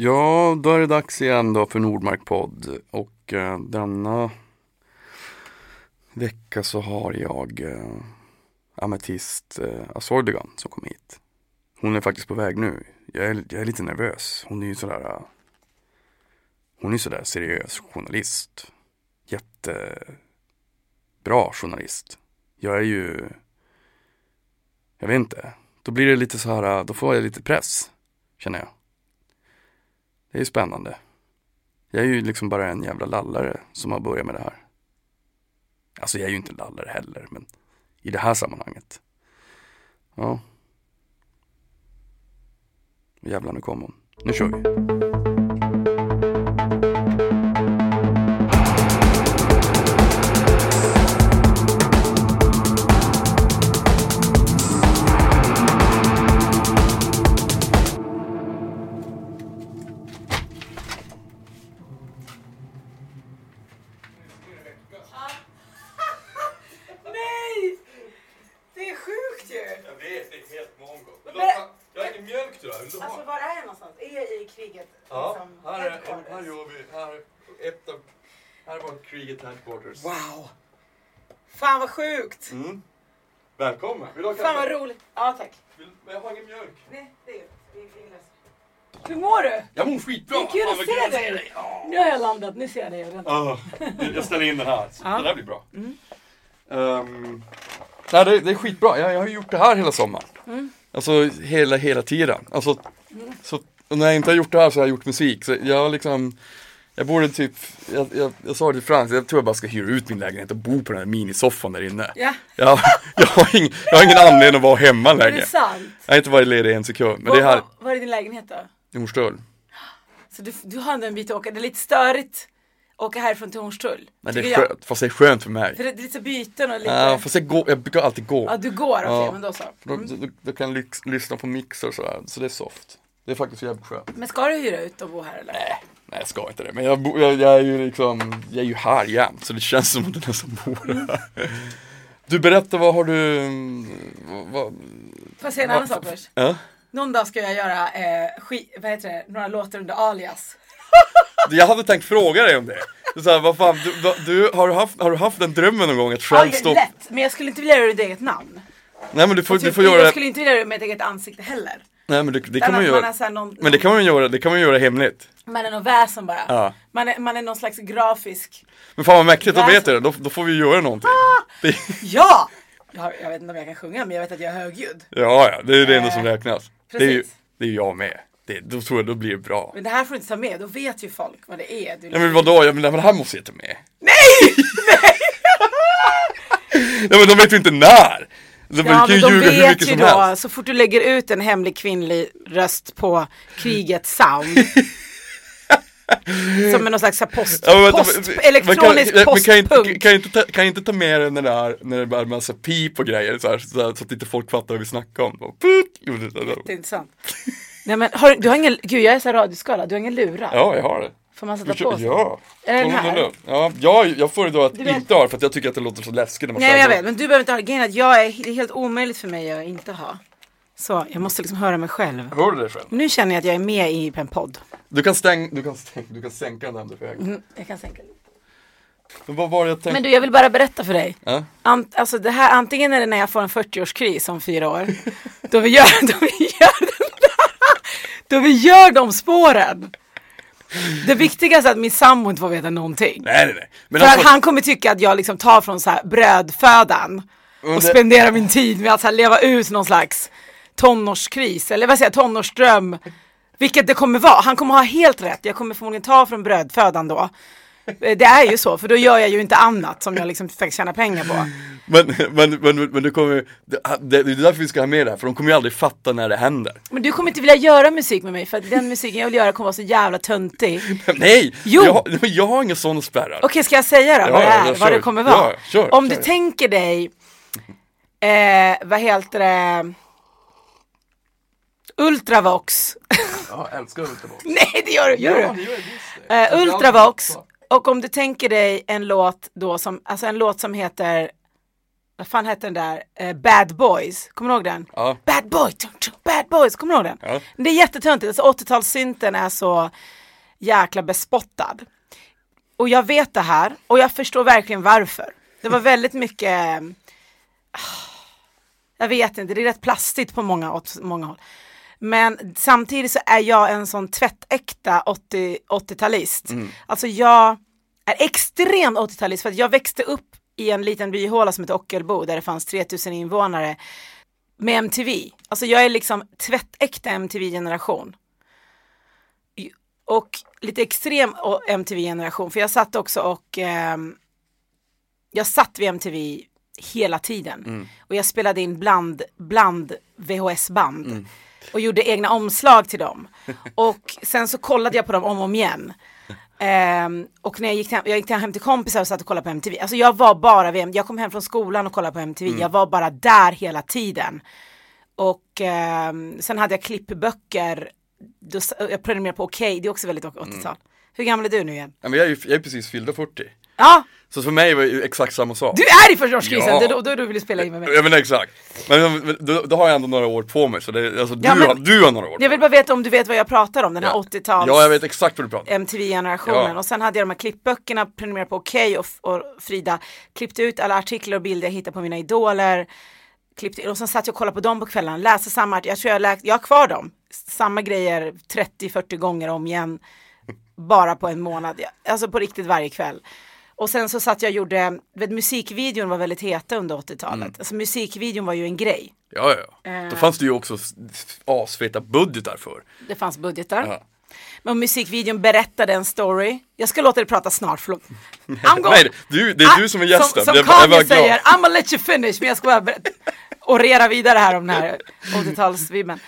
Ja, då är det dags igen då för Nordmark-podd och eh, denna vecka så har jag eh, Ametist eh, Asordigan som kom hit. Hon är faktiskt på väg nu. Jag är, jag är lite nervös. Hon är ju sådär eh, Hon är ju sådär seriös journalist. Jättebra journalist. Jag är ju Jag vet inte. Då blir det lite så här, eh, då får jag lite press. Känner jag. Det är spännande. Jag är ju liksom bara en jävla lallare som har börjat med det här. Alltså jag är ju inte lallare heller, men i det här sammanhanget. Ja. Jävlar, nu kom hon. Nu kör vi. Headquarters. Wow! Fan vad sjukt! Mm. Välkommen. Vill du ha Fan vad roligt! Ja tack. Vill, men jag har ingen mjölk. Nej, det är vi löser. Hur mår du? Jag mår skitbra. Det är kul Fan, att vad se dig! Nu har jag landat, nu ser jag dig. Ah, jag ställer in den här. Ja. Det där blir bra. Mm. Ehm, nej, det, det är skitbra. Jag, jag har ju gjort det här hela sommaren. Mm. Alltså hela, hela tiden. Alltså, så, och när jag inte har gjort det här så har jag gjort musik. Så jag har liksom jag borde typ, jag, jag, jag sa det till Frans, jag tror jag bara ska hyra ut min lägenhet och bo på den här minisoffan där inne. Ja, Jag, jag, har ing, jag har ingen anledning att vara hemma är det längre. sant? Jag har inte varit ledig en sekund. Men det är här Var, var är din lägenhet då? i Hornstull. Så du, du har ändå en bit att åka, det är lite störigt att åka härifrån till Hornstull. Men det är jag. skönt, fast det är skönt för mig. För det, det är lite byten och lite... Ja, fast jag, går, jag brukar alltid gå. Ja, du går, okej, Ja. men då så. Då, Mm. då, då kan jag lyx, lyssna på mixer och sådär, så det är soft. Det är faktiskt jävligt skönt. Men ska du hyra ut och bo här eller? Nej, nej jag ska inte det. Men jag, bo, jag, jag är ju liksom, jag är ju här jämt, så det känns som att det är nästan bor här. Du berättar, vad har du, mm, vad, Får jag säga en annan sak först? ja? Någon dag ska jag göra eh, skit, vad heter det, några låtar under alias. Jag hade tänkt fråga dig om det. Så här, vad fan, du, du, har, du haft, har du haft den drömmen någon gång att själv Ja, stå... lätt, men jag skulle inte vilja göra det ett eget namn. Nej men du får, Och du typ, får göra jag det, skulle inte vilja göra det med ett eget ansikte heller. Nej men det, det kan man att Man göra. här någon, Men det kan man göra, det kan man göra hemligt. man är någon väsen bara. Ja. Man, är, man är någon slags grafisk, Men fan vad mäktigt, då Väsen. vet jag det, då, då får vi göra någonting. Det, ja! Jag, jag vet inte om jag kan sjunga men jag vet att jag är högljudd. ja, ja, det är det enda Eh, som räknas. Det är ju, precis. det är jag med. Det, då tror jag, då blir det bra. Men det här får du inte ta med, då vet ju folk vad det är. Du Ja men vadå, ja, men det här måste jag ta med. Nej! Ja men de vet ju inte när. De Ja men de vet ju då, helst. så fort du lägger ut en hemlig kvinnlig röst på krigets sound. som en någon slags post, Ja, post, elektronisk kan, men kan, inte, kan, inte ta, kan inte ta med den när det är, när det är massa pip och grejer så, här, så, så att inte folk fattar vad vi snackar om. Och, put, Det är intressant. Nej men har, du har ingen, gud jag är så här radioskadad, du har ingen lurar? ja, jag har det. Får man sätta på sig? Ja. Är den här? den. Ja, jag, jag föredrar att vet- inte ha för att jag tycker att det låter så läskigt när man Nej jag vet, men du behöver inte ha grejen att jag är, det är helt omöjligt för mig att inte ha. Så jag måste liksom höra mig själv. Hör du det själv? Nu känner jag att jag är med i en podd. Du kan, stäng, du kan, stäng, du kan sänka den där för. Mm, jag kan sänka lite. Men vad var det jag tänkte? Men du, jag vill bara berätta för dig. Ja? Ant, alltså det här, antingen är det när jag får en 40-årskris om fyra år. då vi gör, då vi gör den då vi gör de spåren. Det viktigaste är att min sambo inte får veta någonting. Nej nej nej. Men För alltså, att han kommer tycka att jag liksom tar från så här brödfödan Men och det- spenderar min tid med att så här leva ut någon slags tonårskris eller vad säger jag, tonårsdröm. Vilket det kommer vara. Han kommer ha helt rätt. Jag kommer förmodligen ta från brödfödan då. Eh, Det är ju så, för då gör jag ju inte annat som jag liksom faktiskt tjänar pengar på. men, men, men, men du kommer, det, det, det är därför vi ska ha med det här, för de kommer ju aldrig fatta när det händer. Men du kommer inte vilja göra musik med mig för att den musiken jag vill göra kommer vara så jävla töntig. Nej! Jo. Jag, men jag har inga sådana spärrar. Okej, ska jag säga då Ja, vad det är? ja, vad det kommer vara? Ja, kör, Om kör. du tänker dig, eh, vad heter det, Ultravox. Ja, jag älskar Ultravox. Nej, det gör du, gör du? Ja, det gör jag visst det. Eh, Ultravox. Och om du tänker dig en låt då som, alltså en låt som heter vad fan hette den där, eh, Bad Boys, kommer du ihåg den? Ja. Bad Boys, Bad Boys, kommer du ihåg den? Ja. Det är jättetöntigt, alltså 80-talssynten är så jäkla bespottad. Och jag vet det här och jag förstår verkligen varför. Det var väldigt mycket, ah, jag vet inte, det är rätt plastigt på många, åt många håll. Men samtidigt så är jag en sån tvättäkta 80 80-talist. Alltså jag är extrem 80-talist för att jag växte upp i en liten byhåla som heter Ockelbo där det fanns 3000 invånare med MTV. Alltså jag är liksom tvättäkta MTV-generation. Och lite extrem MTV-generation för jag satt också och ehm, jag satt vid MTV hela tiden. Och jag spelade in bland, bland VHS-band. Och gjorde egna omslag till dem. Och sen så kollade jag på dem om och om igen. Ehm, och när jag gick, hem, jag gick hem till kompisar och satt och kollade på MTV. Alltså jag var bara vid, jag kom hem från skolan och kollade på MTV. Jag var bara där hela tiden. Och ehm, sen hade jag klippböcker. Då, jag prenumererade på Okej, det är också väldigt 80-tal. Hur gammal är du nu igen? Ja, men jag, är jag är precis fyllda 40. Ja, Så för mig var det ju exakt samma sak. du är i 40-årskrisen, Ja. det är då, då du vill spela in med mig. Ja men exakt. Men då, då har jag ändå några år på mig så det, alltså, du, Ja, men- har, du har några år. Jag vill bara veta om du vet vad jag pratar om, den här Ja. 80-tals Ja jag vet exakt vad du pratar om. MTV-generationen. Ja. Och sen hade jag de här klippböckerna, prenumererade på Okej och, och Frida klippte ut alla artiklar och bilder jag hittade på mina idoler. Klippte, och sen satt jag och kollade på dem på kvällarna, läste samma artiklar, jag tror jag, läkt, jag har kvar dem. Samma grejer 30-40 gånger om igen. Bara på en månad, alltså på riktigt varje kväll. Och sen så satt jag och gjorde, vet, musikvideon var väldigt heta under 80-talet. Mm. Alltså musikvideon var ju en grej. Ja ja. Eh. Då fanns det ju också asfeta budgetar för. Det fanns budgetar. Ja. Men musikvideon berättade en story. Jag ska låta dig prata snart, förlåt. Nej, du, det är Ah, du som är gästen. Som, Jag som Kanye säger, I'm gonna let you finish, men jag ska bara orera vidare här om den här 80-talsvibben.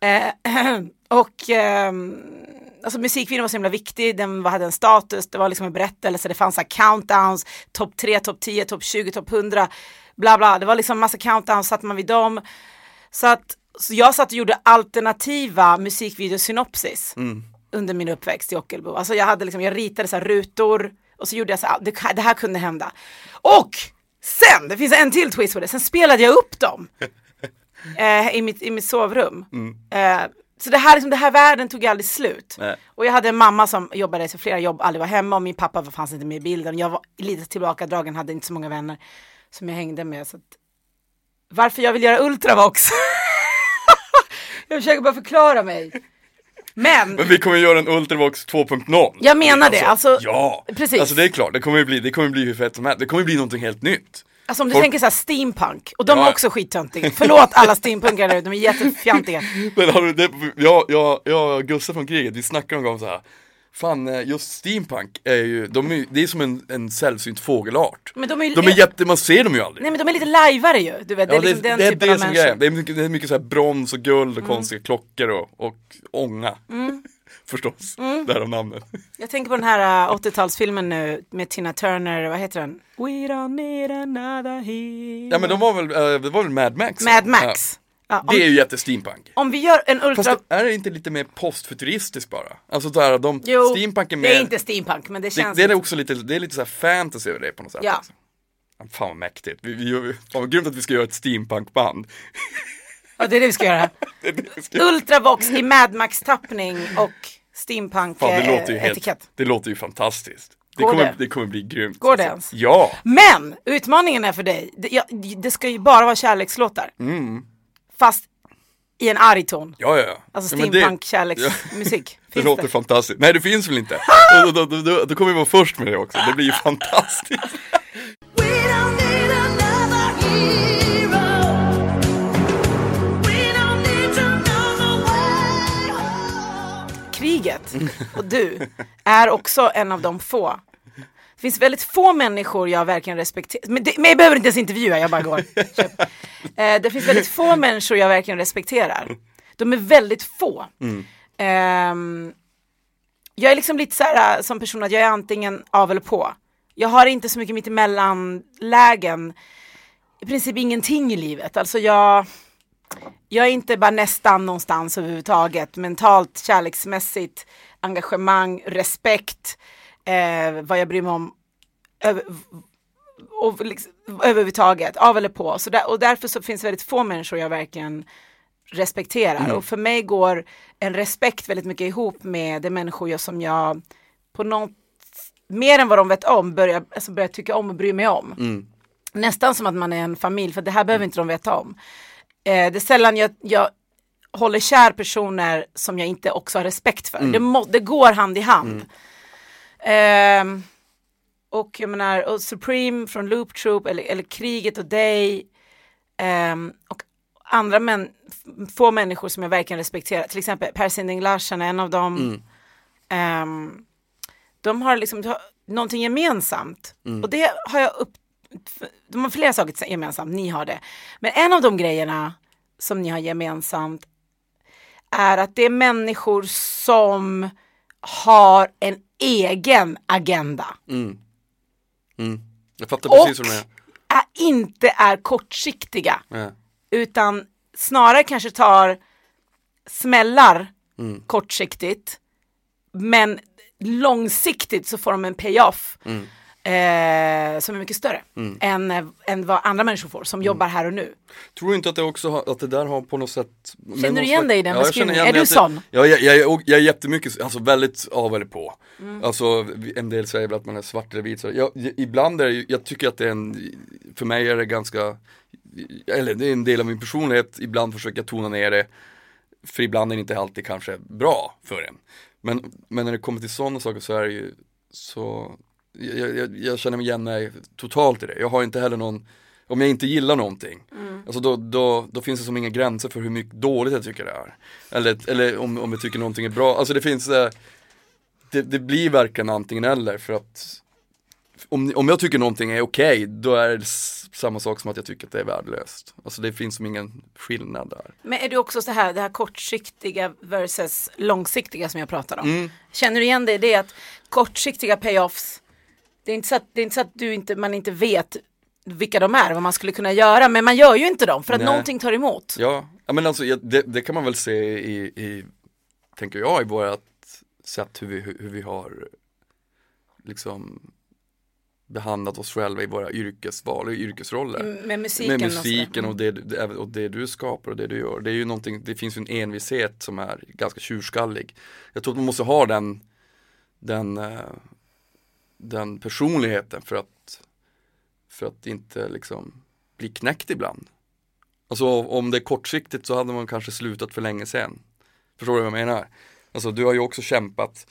Eh, och ehm, alltså musikvideon var så himla viktig, den hade en status, det var liksom en berättelse, det fanns så countdowns, topp 3, topp 10, topp 20, topp 100, bla bla, det var liksom massa countdowns, satt man vid dem. Så att så jag satt och gjorde alternativa musikvideosynopsis under min uppväxt i Ockelbo. Alltså jag hade liksom, jag ritade så här rutor. Och så gjorde jag så här, det, det här kunde hända. Och sen, det finns en till twist på det, sen spelade jag upp dem eh, i, mitt, i mitt sovrum. Eh, så det här, liksom, det här världen tog aldrig slut. Nej. Och jag hade en mamma som jobbade så flera jobb, aldrig var hemma och min pappa fanns inte med i bilden. Jag var lite tillbakadragen, hade inte så många vänner som jag hängde med. Så att... Varför jag vill göra Ultravox? jag försöker bara förklara mig. Men, Men vi kommer göra en Ultravox 2.0. Jag menar det, alltså- Ja, precis. Alltså det är klart, det kommer bli, det kommer bli hur fett som helst. Det kommer bli någonting helt nytt. Alltså om du Folk- tänker så här steampunk, och de Ja. är också skittöntiga. Förlåt alla steampunkare ute, de är jättefjantiga. Men har du det, jag, jag, jag och Gustav från kriget, vi snackade någon gång så här. Fan, eh, just steampunk är ju, de är, det är som en, en sällsynt fågelart. Men de är de är jätte, man ser dem ju aldrig. Nej men de är lite lajvare ju, du vet, det Ja, är liksom den det typen det av människor. Det är mycket, det är mycket så här brons och guld och Mm. konstiga klockor och, och ånga. Förstås, Mm. därav namnet. Jag tänker på den här uh, 80-talsfilmen nu med Tina Turner, vad heter den? We don't need another hero. Ja men de var väl, eh, det var väl Mad Max? Mad Max. Ja, Ja. om, Det är ju jättesteampunk. om vi gör en ultra... Fast är det inte lite mer postfuturistiskt bara? Alltså där, de, jo, steampunk är mer, det är inte steampunk men det det, känns... det är lite- också lite, det är lite så fantasy över det på något sätt. Ja. Också. Fan vad mäktigt. Vi, vi, fan vad grymt att vi ska göra ett steampunkband. Ja, det är det vi ska göra. Det är det vi ska- Ultravox i Mad Max-tappning och steampunk Fan, det, låter ju helt, etikett. det låter ju fantastiskt. Det Går kommer, det? det? kommer bli grymt. Går det ens? Ja! Men utmaningen är för dig, det, ja, det ska ju bara vara kärlekslåtar. Fast i en arg ton. Ja, ja, ja. Alltså steampunk kärleksmusik. Det låter det? fantastiskt. Nej det finns väl inte? då, då, då, då kommer vi vara först med det också. Det blir ju fantastiskt. och du är också en av de få. Det finns väldigt få människor jag verkligen respekterar. Men, det, men jag behöver inte ens intervjua, jag bara går. Eh, det finns väldigt få människor jag verkligen respekterar. De är väldigt få. Ehm, jag är liksom lite så här äh, som person att jag är antingen av eller på. Jag har inte så mycket mittemellan-lägen. I princip ingenting i livet. Alltså jag, jag är inte bara nästan någonstans överhuvudtaget. Mentalt, kärleksmässigt, engagemang, respekt, eh, vad jag bryr mig om. Över, och liksom, överhuvudtaget, av eller på. Så där, och därför så finns väldigt få människor jag verkligen respekterar. Och för mig går en respekt väldigt mycket ihop med de människor jag, som jag på något mer än vad de vet om börjar, alltså börjar tycka om och bry mig om. Mm. Nästan som att man är en familj, för det här behöver inte de veta om. Eh, det är sällan jag, jag håller kär personer som jag inte också har respekt för. Det, må, det går hand i hand. Ehm, och jag menar, och Supreme från Loop Troop eller, eller Kriget och Day ehm, och andra män, få människor som jag verkligen respekterar, till exempel Per Sinding Larsen är en av dem. Ehm, de har liksom de har någonting gemensamt och det har jag upp, de har flera saker gemensamt, ni har det. Men en av de grejerna som ni har gemensamt är att det är människor som har en egen agenda Mm. Jag fattar och precis menar. är, inte är kortsiktiga Ja. utan snarare kanske tar smällar Mm. kortsiktigt men långsiktigt så får de en payoff Mm. Eh, som är mycket större än, eh, än vad andra människor får Mm. som jobbar här och nu. Tror du inte att det också har, att det där har på något sätt Känner du igen slags- dig i den Ja, beskrivningen? Är du sån? Ja, jag, jag, jag, jag är jättemycket, alltså väldigt av eller på. Mm. Alltså en del säger väl att man är svart eller vit. Så jag, ibland är det, jag tycker att det är en, för mig är det ganska, eller det är en del av min personlighet, ibland försöker jag tona ner det. För ibland är det inte alltid kanske bra för en. Men, men när det kommer till sådana saker så är det ju så, jag, jag, jag känner mig igen mig totalt i det. Jag har inte heller någon, om jag inte gillar någonting, alltså då, då, då finns det som inga gränser för hur mycket dåligt jag tycker det är. Eller, eller om, om jag tycker någonting är bra, alltså det finns, eh, det, det blir verkligen antingen eller för att om, om jag tycker någonting är okej, då är det samma sak som att jag tycker att det är värdelöst. Alltså det finns som ingen skillnad där. Men är du också så här, det här kortsiktiga versus långsiktiga som jag pratar om? Mm. Känner du igen det? Det är att kortsiktiga payoffs, det är inte så att, det är inte så att du inte, man inte vet vilka de är, vad man skulle kunna göra, men man gör ju inte dem för att Nej. någonting tar emot. Ja, ja men alltså det, det kan man väl se i, i tänker jag, i vårat sätt hur vi, hur, vi har liksom behandlat oss själva i våra yrkesval och yrkesroller. Med musiken, Med och musiken sådär. och det, det- och det du skapar och det du gör. Det är ju någonting, det finns ju en envishet som är ganska tjurskallig. Jag tror att man måste ha den, den, eh, den personligheten för att, för att inte liksom bli knäckt ibland. Alltså om det är kortsiktigt så hade man kanske slutat för länge sedan. Förstår du vad jag menar? Alltså du har ju också kämpat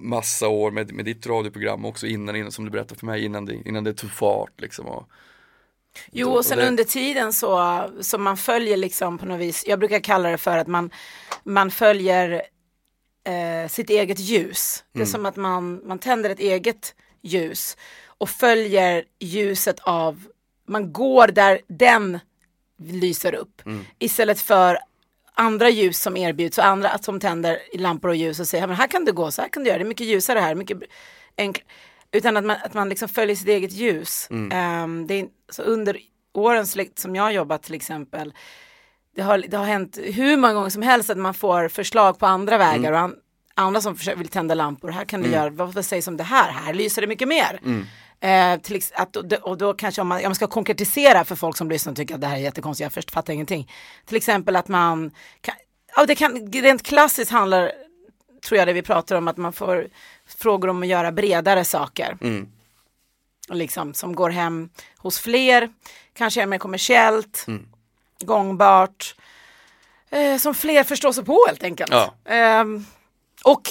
massa år med, med ditt radioprogram också innan, innan, som du berättade för mig, innan det, innan det tog fart liksom. Och, Jo, och sen under tiden så, så man följer liksom på något vis, jag brukar kalla det för att man, man följer eh, sitt eget ljus. Det är som att man, man tänder ett eget ljus och följer ljuset av, man går där den lyser upp istället för andra ljus som erbjuds och andra som tänder lampor och ljus och säger, "Ja, men här kan du gå, så här kan du göra, det är mycket ljusare här, mycket enklare. Utan att man, att man liksom följer sitt eget ljus. Ehm, det är, så under åren som jag har jobbat till exempel, det har, det har hänt hur många gånger som helst att man får förslag på andra vägar och an, andra som försöker, vill tända lampor. Här kan du göra, vad, vad sägs om det här? Här lyser det mycket mer. Eh, till, att, och, då- kanske om man, om man ska konkretisera för folk som lyssnar och tycker att det här är jättekonstigt, jag först fattar ingenting. Till exempel att man, kan, ja, det kan, rent klassiskt handlar, tror jag det vi pratar om, att man får frågor om att göra bredare saker. Mm. Liksom, som går hem hos fler, kanske är mer kommersiellt, gångbart, eh, som fler förstår sig på helt enkelt. Ja. Ehm, och,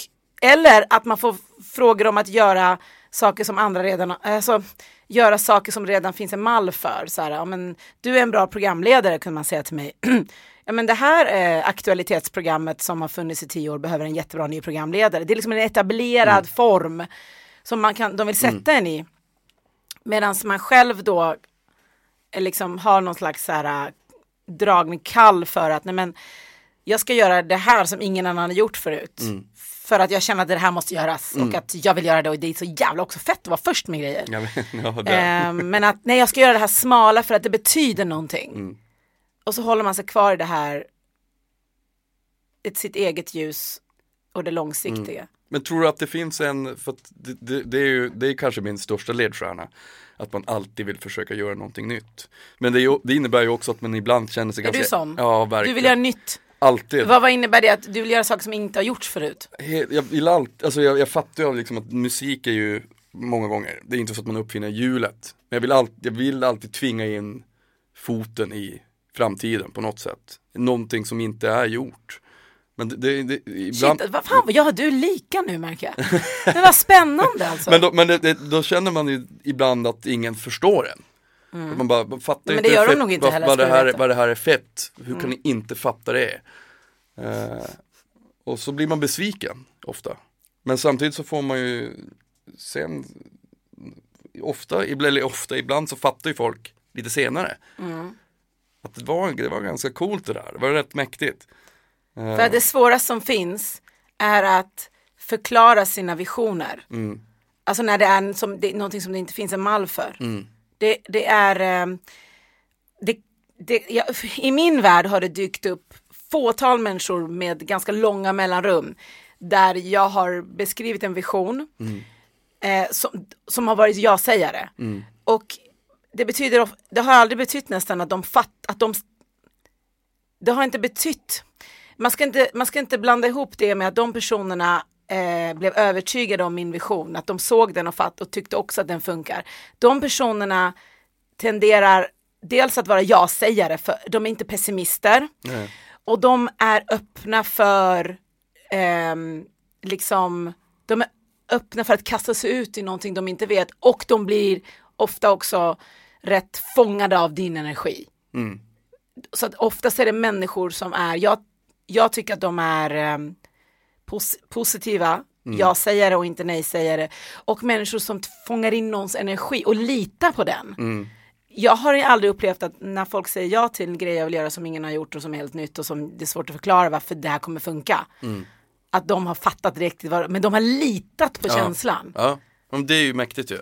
eller att man får frågor om att göra saker som andra redan, alltså göra saker som redan finns en mall för. Så här, ja, men, du är en bra programledare kunde man säga till mig. ja, men det här eh, aktualitetsprogrammet som har funnits i tio år behöver en jättebra ny programledare. Det är liksom en etablerad form som man kan, de vill sätta en i. Medan man själv då eh, liksom har någon slags så här, dragning kall för att nej men jag ska göra det här som ingen annan har gjort förut. För att jag känner att det här måste göras och att jag vill göra det och det är så jävla också fett att vara först med grejer. Ja, men, ja. Ehm, men att nej jag ska göra det här smala för att det betyder någonting. Och så håller man sig kvar i det här, ett, sitt eget ljus och det långsiktiga. Men tror du att det finns en, för det, det, det är ju, det är kanske min största ledstjärna. Att man alltid vill försöka göra någonting nytt. Men det, är ju, det innebär ju också att man ibland känner sig Är ganska... du sån? Ja, verkligen. Du vill göra nytt. Alltid. Vad, vad innebär det att du vill göra saker som inte har gjorts förut? He- Jag, vill allt, alltså jag, jag fattar ju liksom att musik är ju många gånger, det är inte så att man uppfinner hjulet. Men jag vill, all, jag vill alltid tvinga in foten i framtiden på något sätt. Någonting som inte är gjort. Men det, det, det ibland, Shit, vad fan, ja du är lika nu märker jag. Men vad spännande alltså. men, då, men det, det, då känner man ju ibland att ingen förstår en. Att Man bara fattar Mm. Men inte det gör hur de nog inte vad, heller, vad, det här, veta. vad det här är fett. Hur kan ni inte fatta det? Eh, och så blir man besviken ofta. Men samtidigt så får man ju sen ofta, eller ofta, ibland så fattar ju folk lite senare. Mm. Att det var, det var ganska coolt det där, det var rätt mäktigt. Eh, För att det svåraste som finns är att förklara sina visioner. Mm. Alltså när det är, som, det är någonting som det inte finns en mall för. Mm. Det, det är, eh, det, det, jag, i min värld har det dykt upp fåtal människor med ganska långa mellanrum där jag har beskrivit en vision eh, som, som har varit ja-sägare. Och det betyder, det har aldrig betytt nästan att de fatt, att de, det har inte betytt, man ska inte, man ska inte blanda ihop det med att de personerna eh, blev övertygade om min vision, att de såg den och fatt och tyckte också att den funkar. De personerna tenderar dels att vara ja-sägare, för de är inte pessimister Nej. och de är öppna för ehm, liksom, de är öppna för att kasta sig ut i någonting de inte vet och de blir ofta också rätt fångade av din energi. Mm. Så att oftast är det människor som är, jag, jag tycker att de är ehm, pos- positiva, ja-sägare och inte nej-sägare. Och människor som fångar in någons energi och litar på den. Mm. Jag har aldrig upplevt att när folk säger ja till en grej jag vill göra som ingen har gjort och som är helt nytt och som det är svårt att förklara varför det här kommer funka. Att de har fattat riktigt vad, men de har litat på Ja. känslan. Ja, men det är ju mäktigt ju.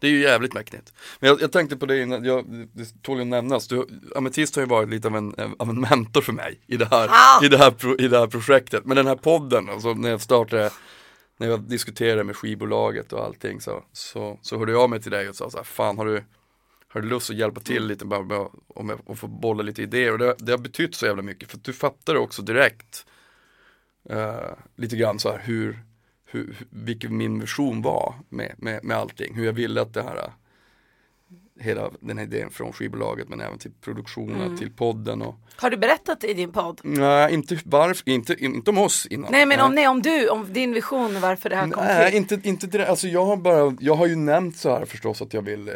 Det är ju jävligt mäktigt. Men jag, jag tänkte på det innan, jag, det tål ju att nämnas. Du, Ametist har ju varit lite av en, av en mentor för mig i det, här, Ah! i, det här, pro- i det här projektet. Men den här podden, alltså när jag startade, när jag diskuterade med skivbolaget och allting så, så, så hörde jag mig till dig och sa så här, fan har du, har du lust att hjälpa till lite bara med, och, med, och få bolla lite idéer? Och det, det har betytt så jävla mycket för du fattade också direkt eh, lite grann så här hur, hur, vilken min vision var med, med, med allting. Hur jag ville att det här, hela den här idén från skivbolaget men även till produktionen, Mm. till podden och Har du berättat i din podd? Nej, inte varför, inte, inte om oss innan. Nej men om, nej, om du, om din vision varför det här kom Nej, till. inte, inte direkt. Alltså jag har bara, jag har ju nämnt så här förstås att jag vill eh,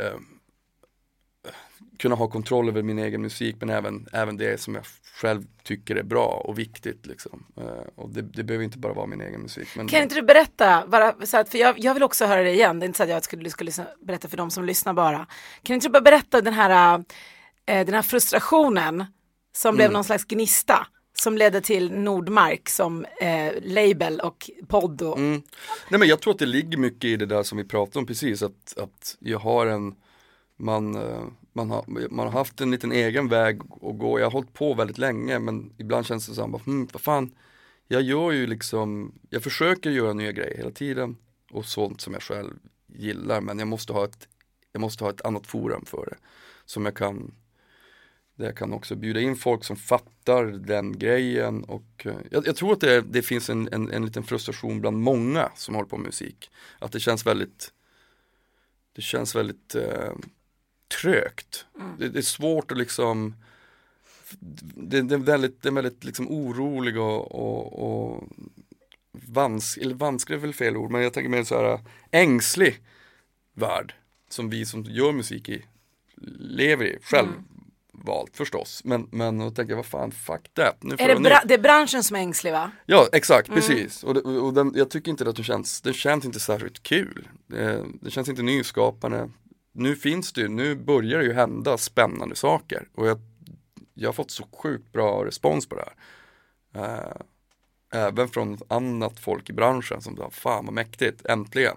kunna ha kontroll över min egen musik men även, även det som jag själv tycker är bra och viktigt liksom. Eh, och det, det behöver inte bara vara min egen musik. Men, Kan inte du berätta, bara, så att, för jag, jag vill också höra det igen, det är inte så att jag skulle, skulle berätta för de som lyssnar bara. Kan inte du bara berätta den här, eh, den här frustrationen som blev någon slags gnista som ledde till Nordmark som eh, label och podd och Mm. Nej men jag tror att det ligger mycket i det där som vi pratade om precis att, att jag har en man, eh, man, har, man har haft en liten egen väg att gå. Jag har hållit på väldigt länge men ibland känns det som att, hmm, vad fan, jag gör ju liksom, jag försöker göra nya grejer hela tiden och sånt som jag själv gillar men jag måste ha ett, jag måste ha ett annat forum för det. Som jag kan, där jag kan också bjuda in folk som fattar den grejen och eh, jag, jag tror att det, det finns en, en, en liten frustration bland många som håller på med musik. Att det känns väldigt, det känns väldigt eh, trögt. Det, det är svårt att liksom det, det är väldigt, det är väldigt liksom orolig och, och, och vans, eller vansklig är väl fel ord, men jag tänker mer så här ängslig värld som vi som gör musik i lever i, självvalt förstås. Men, men då tänker jag, vad fan, fuck that. Nu är det, bra, det är branschen som är ängslig va? Ja, exakt, precis. Och, det, och den, jag tycker inte att det känns, det känns inte särskilt kul. Det, det känns inte nyskapande. Nu finns det ju, nu börjar det ju hända spännande saker. Och jag, jag har fått så sjukt bra respons på det här. Eh, även från annat folk i branschen som sa, fan vad mäktigt, äntligen.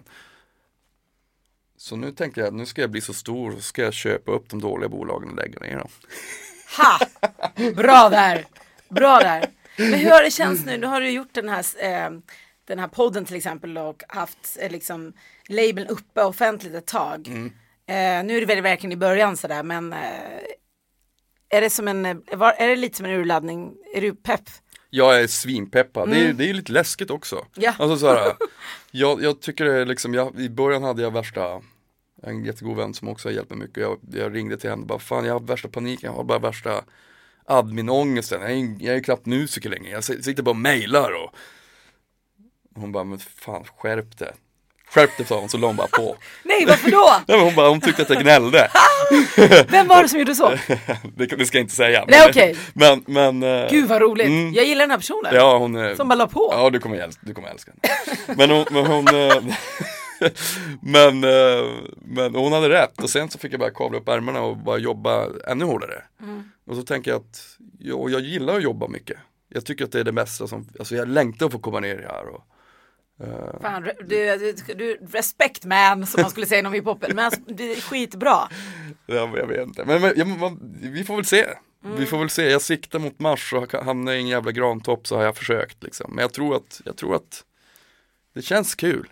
Så nu tänker jag, nu ska jag bli så stor och ska jag köpa upp de dåliga bolagen och lägga ner dem. Ha! Bra där! Bra där! Men hur har det känts nu? Nu har du gjort den här, eh, den här podden till exempel och haft eh, liksom labeln uppe offentligt ett tag. Mm. Eh, nu är det väl verkligen i början sådär men eh, är det som en, är det lite som en urladdning? Är du pepp? Jag är svinpeppad, det, är, det är lite läskigt också. Mm. Ja. Alltså så här, jag, jag tycker det är liksom, jag, i början hade jag värsta, en jättegod vän som också har hjälpt mig mycket. Jag, jag ringde till henne och bara, fan jag har värsta paniken, jag har bara värsta adminångesten. Jag är, jag är knappt musiker längre, jag sitter bara och mejlar och hon bara, men fan skärp dig. Skärp dig sa hon, så la hon bara på. Nej varför då? Nej, men hon, bara, hon tyckte att jag gnällde. Vem var det som gjorde så? Det, det ska jag inte säga. Nej, men- okej. Men, men eh, Gud vad roligt. Mm. Jag gillar den här personen. Ja, hon är... Som bara la på. Ja, du kommer älska, du kommer älska henne. Men hon, men hon, eh, men, eh, men hon hade rätt och sen så fick jag bara kavla upp ärmarna och bara jobba ännu hårdare. Mm. Och så tänker jag att, jag, jag gillar att jobba mycket. Jag tycker att det är det bästa som, alltså jag längtar att få komma ner här och Fan, re- du, du, du, respect man som man skulle säga inom hiphopen. Men alltså, det är skitbra. Ja, men jag vet inte, men, men ja, man, vi får väl se. Mm. Vi får väl se, jag siktar mot mars och hamnar i en jävla grantopp så har jag försökt liksom. Men jag tror att, jag tror att det känns kul.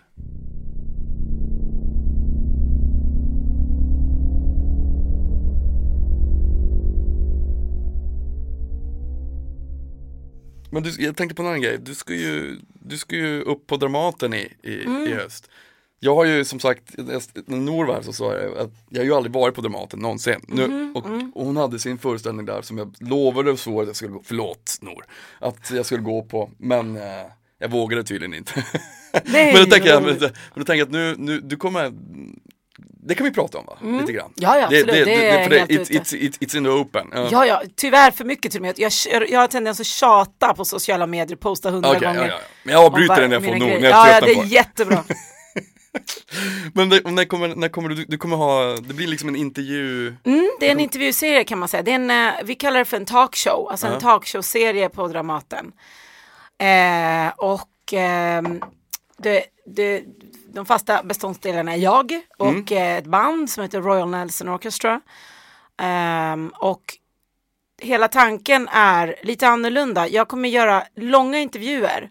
Men du, jag tänkte på en annan grej, du ska ju, du ska ju upp på Dramaten i, i, Mm. i höst. Jag har ju som sagt, när Nor var här så sa jag att jag har ju aldrig varit på Dramaten någonsin. Nu, Mhm, och, mm. och hon hade sin föreställning där som jag lovade och svor att jag skulle gå, förlåt Nor, att jag skulle gå på, men eh, jag vågade tydligen inte. Nej, men då tänker jag, men, men då tänker jag att nu, nu, du kommer, det kan vi prata om va? Lite grann. Mm. Ja, ja, absolut. Det är för det, helt it's, ute. it's, it's, it's in the open. Ja. Ja, ja, tyvärr för mycket till och med. Jag, jag har tendens att tjata på sociala medier, posta hundra Okej, gånger. ja, ja. Men jag avbryter den när jag får nog, grejer. när jag Ja, ja, det är det. jättebra. Men det, när, kommer, när kommer du, du kommer ha, det blir liksom en intervju Mm, det är en intervjuserie kan man säga. Det är en, eh, vi kallar det för en talkshow, alltså en talkshow-serie på Dramaten. Eh, och ehm, det, det, de fasta beståndsdelarna är jag och eh, ett band som heter Royal Nelson Orchestra. Ehm, och hela tanken är lite annorlunda. Jag kommer göra långa intervjuer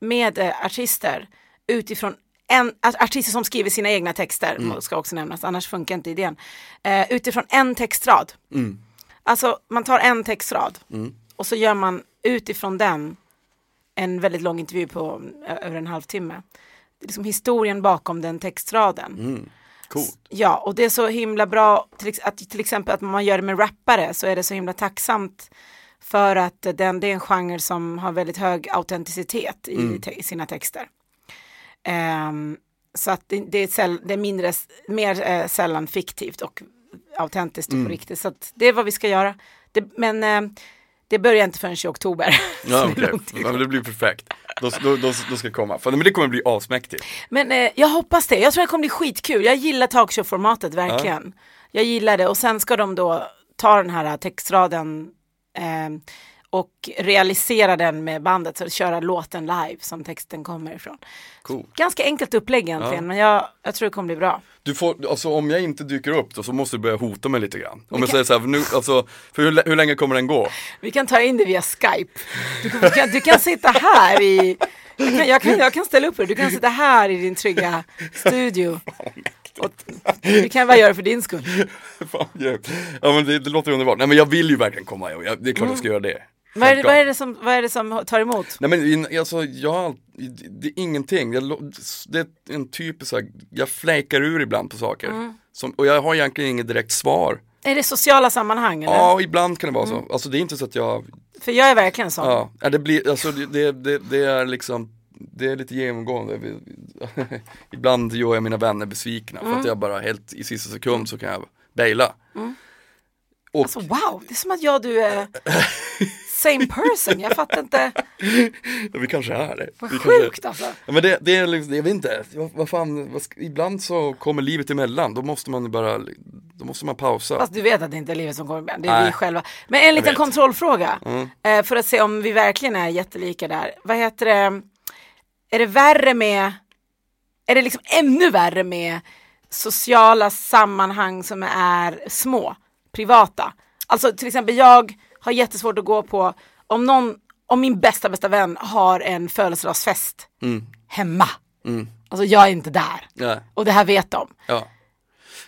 med eh, artister utifrån en, art- artister som skriver sina egna texter, ska också nämnas, annars funkar inte idén. Eh, utifrån en textrad. Alltså man tar en textrad och så gör man utifrån den en väldigt lång intervju på över en halvtimme. Liksom historien bakom den textraden. Coolt. Ja, och det är så himla bra till, att till exempel att man gör det med rappare så är det så himla tacksamt för att den, det är en genre som har väldigt hög autenticitet i, te, i sina texter. Ehm, så att det, det, är, säll, det är mindre, mer eh, sällan fiktivt och autentiskt och på riktigt. Så det är vad vi ska göra. Det, men eh, det börjar inte förrän i oktober. Ja, tid ja, men det blir perfekt. Då, då, då, då ska komma. För, men det kommer bli asmäktigt. Men eh, jag hoppas det. Jag tror det kommer bli skitkul. Jag gillar talkshow-formatet verkligen. Jag gillar det och sen ska de då ta den här textraden eh, och realisera den med bandet, så köra låten live som texten kommer ifrån. Cool. Ganska enkelt upplägg egentligen, men jag, jag tror det kommer bli bra. Du får, alltså om jag inte dyker upp då så måste du börja hota mig lite grann. Om jag kan- säger så här, för, nu, alltså, för hur, hur länge kommer den gå? Vi kan ta in det via Skype. Du, kan- du, kan, du kan sitta här i... Jag kan, jag, kan, jag kan ställa upp det. Du kan sitta här i din trygga studio. Och, vi kan bara göra det för din skull. Fan, grymt. ja men det, det låter underbart. Nej men jag vill ju verkligen komma, jag, jag, det är klart jag ska göra det. Vad är, det, vad, är det som, vad är det som tar emot? Nej men alltså, jag det är ingenting. Jag, det är en typisk jag fläkar ur ibland på saker. Mm. Som, och jag har egentligen inget direkt svar. Är det sociala sammanhang eller? Ja, ibland kan det vara Mm. så. Alltså det är inte så att jag, För jag är verkligen sån. ja, det blir, alltså det, det, det, är liksom det är lite genomgående. Ibland gör jag mina vänner besvikna för Mm. att jag bara helt i sista sekund så kan jag baila. Och, Alltså wow, det är som att jag och du är same person. Jag fattar inte. ja, vi kanske är det. Vad vi kanske, sjukt alltså. Ja, men det, det är liksom, jag vet inte, vad, vad fan, vad ibland så kommer livet emellan, då måste man bara, då måste man pausa. Fast du vet att det inte är livet som kommer ibland, det är Nej. vi själva. Men en liten vet. Mm. kontrollfråga. Eh, för att se om vi verkligen är jättelika där. Vad heter det? Är det värre med, är det liksom ännu värre med sociala sammanhang som är små, privata? Alltså till exempel jag har jättesvårt att gå på, om någon om min bästa bästa vän har en födelsedagsfest Mm. hemma. Alltså jag är inte där. Nej. Och det här vet de. Ja.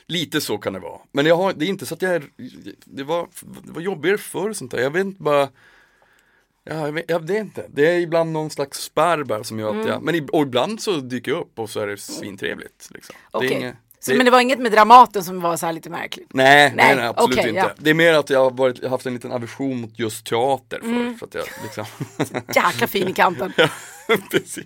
Lite så kan det vara. Men jag har, det är inte så att jag är, det var, det var jobbigare förr sånt där. Jag vet inte bara Ja, jag vet, inte. Det är ibland någon slags spärr bara som gör att Mm. jag, men i, och ibland så dyker jag upp och så är det svintrevligt. Liksom. Det är inget- Så, det- Men det var inget med Dramaten som var så här lite märkligt? Nej, nej, Nej, nej absolut okej, inte. ja. Det är mer att jag har varit, haft en liten aversion mot just teater för, Mm. för att jag liksom Jäkla fin i kanten. Precis.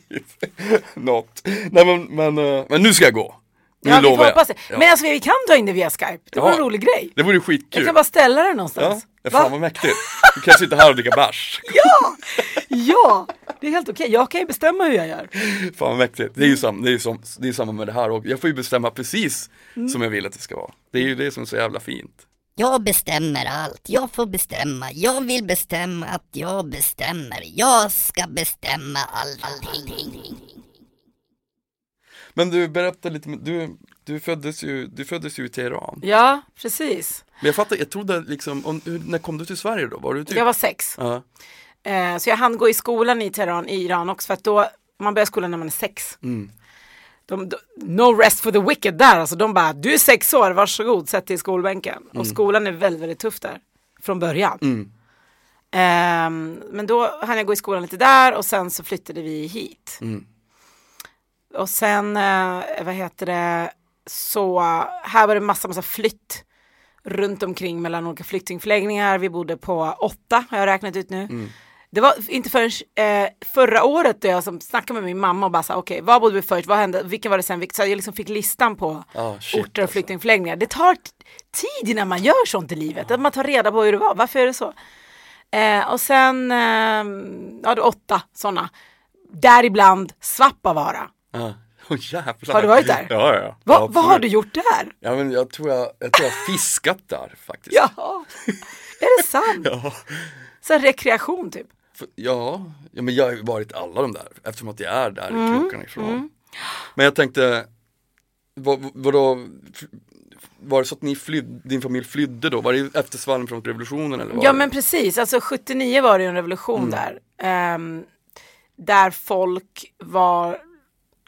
Något. Nej men, men, eh, men nu ska jag gå. Nu Ja, vi får lovar jag. hoppas det. Ja. Men alltså vi kan dra in det via Skype. Det var Ja. en rolig grej. Det vore Jag skitkul. kan bara ställa Ja, någonstans. ja, Va? fan vad mäktigt. Du kan sitta här och dricka bärs. Ja! Ja! Det är helt okej. Jag kan ju bestämma hur jag gör. Fan vad mäktigt. Det är ju sam, det är ju som, det är samma med det här och jag får ju bestämma precis Mm. som jag vill att det ska vara. Det är ju det som är så jävla fint. Jag bestämmer allt, jag får bestämma, jag vill bestämma att jag bestämmer, jag ska bestämma allting. Men du berättar lite, du, du, föddes ju, du föddes ju i Teheran. Ja, precis. Men jag fattar, jag trodde liksom, om, hur, när kom du till Sverige då? Var du typ? Jag var sex. Ja. Eh, så jag hann gå i skolan i Teheran i Iran också för att då, man börjar skolan när man är sex. Mm. De, de, no rest for the wicked där, alltså de bara, du är sex år, varsågod, sätt dig i skolbänken. Och skolan är väldigt, väldigt tuff där, från början. Mm. Ehm, men då hann jag gå i skolan lite där och sen så flyttade vi hit. Mm. Och sen, eh, vad heter det, så här var det massa, massa flytt runt omkring mellan olika flyktingförläggningar. Vi bodde på åtta, har jag räknat ut nu. Mm. Det var inte förrän eh, förra året då jag som snackade med min mamma och bara sa okej, var bodde vi först, vad hände, vilken var det sen, så jag liksom fick listan på Ah, shit, orter och alltså. flyktingförläggningar. Det tar tid innan man gör sånt i livet, att man tar reda på hur det var, varför är det så? Eh, och sen, eh, ja det åtta sådana, däribland Svappavaara. Ja. Åh jävlar. Har du varit där? Ja, ja. Va, Ja, vad har du gjort där? Ja men jag tror jag, jag tror jag fiskat där faktiskt. Ja, är det sant? Ja. Så rekreation typ? Ja, ja, men jag har varit alla de där eftersom att jag är där Mm. i krokarna ifrån. Men jag tänkte, vad, vadå, var det så att ni flydde, din familj flydde då? Var det efter svallen från revolutionen eller? Ja det? men precis, alltså 79 var det en revolution där. Ehm, där folk var,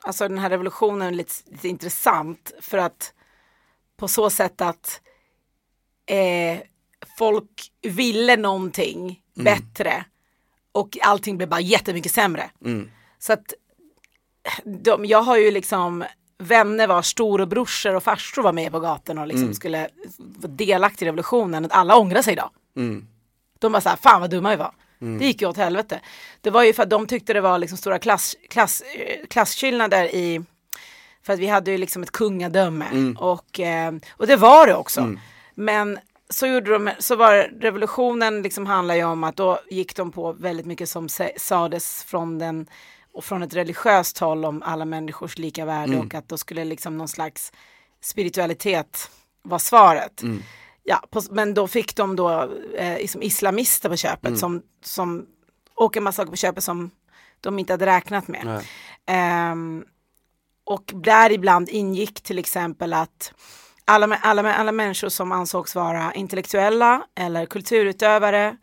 alltså den här revolutionen är lite, lite intressant för att på så sätt att eh, folk ville någonting bättre och allting blev bara jättemycket sämre. Mm. Så att de, jag har ju liksom vänner vars storebrorsor och farsor var med på gatorna och liksom skulle vara delaktiga i revolutionen. Alla ångrar sig idag. Mm. De bara såhär, fan vad dumma vi var. Det gick ju åt helvete. Det var ju för att de tyckte det var liksom stora klass, klass, eh, klasskillnader i för att vi hade ju liksom ett kungadöme och, eh, och det var det också. Men så gjorde de, så var revolutionen liksom handlar ju om att då gick de på väldigt mycket som sa- sades från den och från ett religiöst håll om alla människors lika värde och att då skulle liksom någon slags spiritualitet vara svaret. Ja, på, men då fick de då eh, liksom islamister på köpet som, som och en massa saker på köpet som de inte hade räknat med. Ehm, och däribland ingick till exempel att alla, alla, alla människor som ansågs vara intellektuella eller kulturutövare,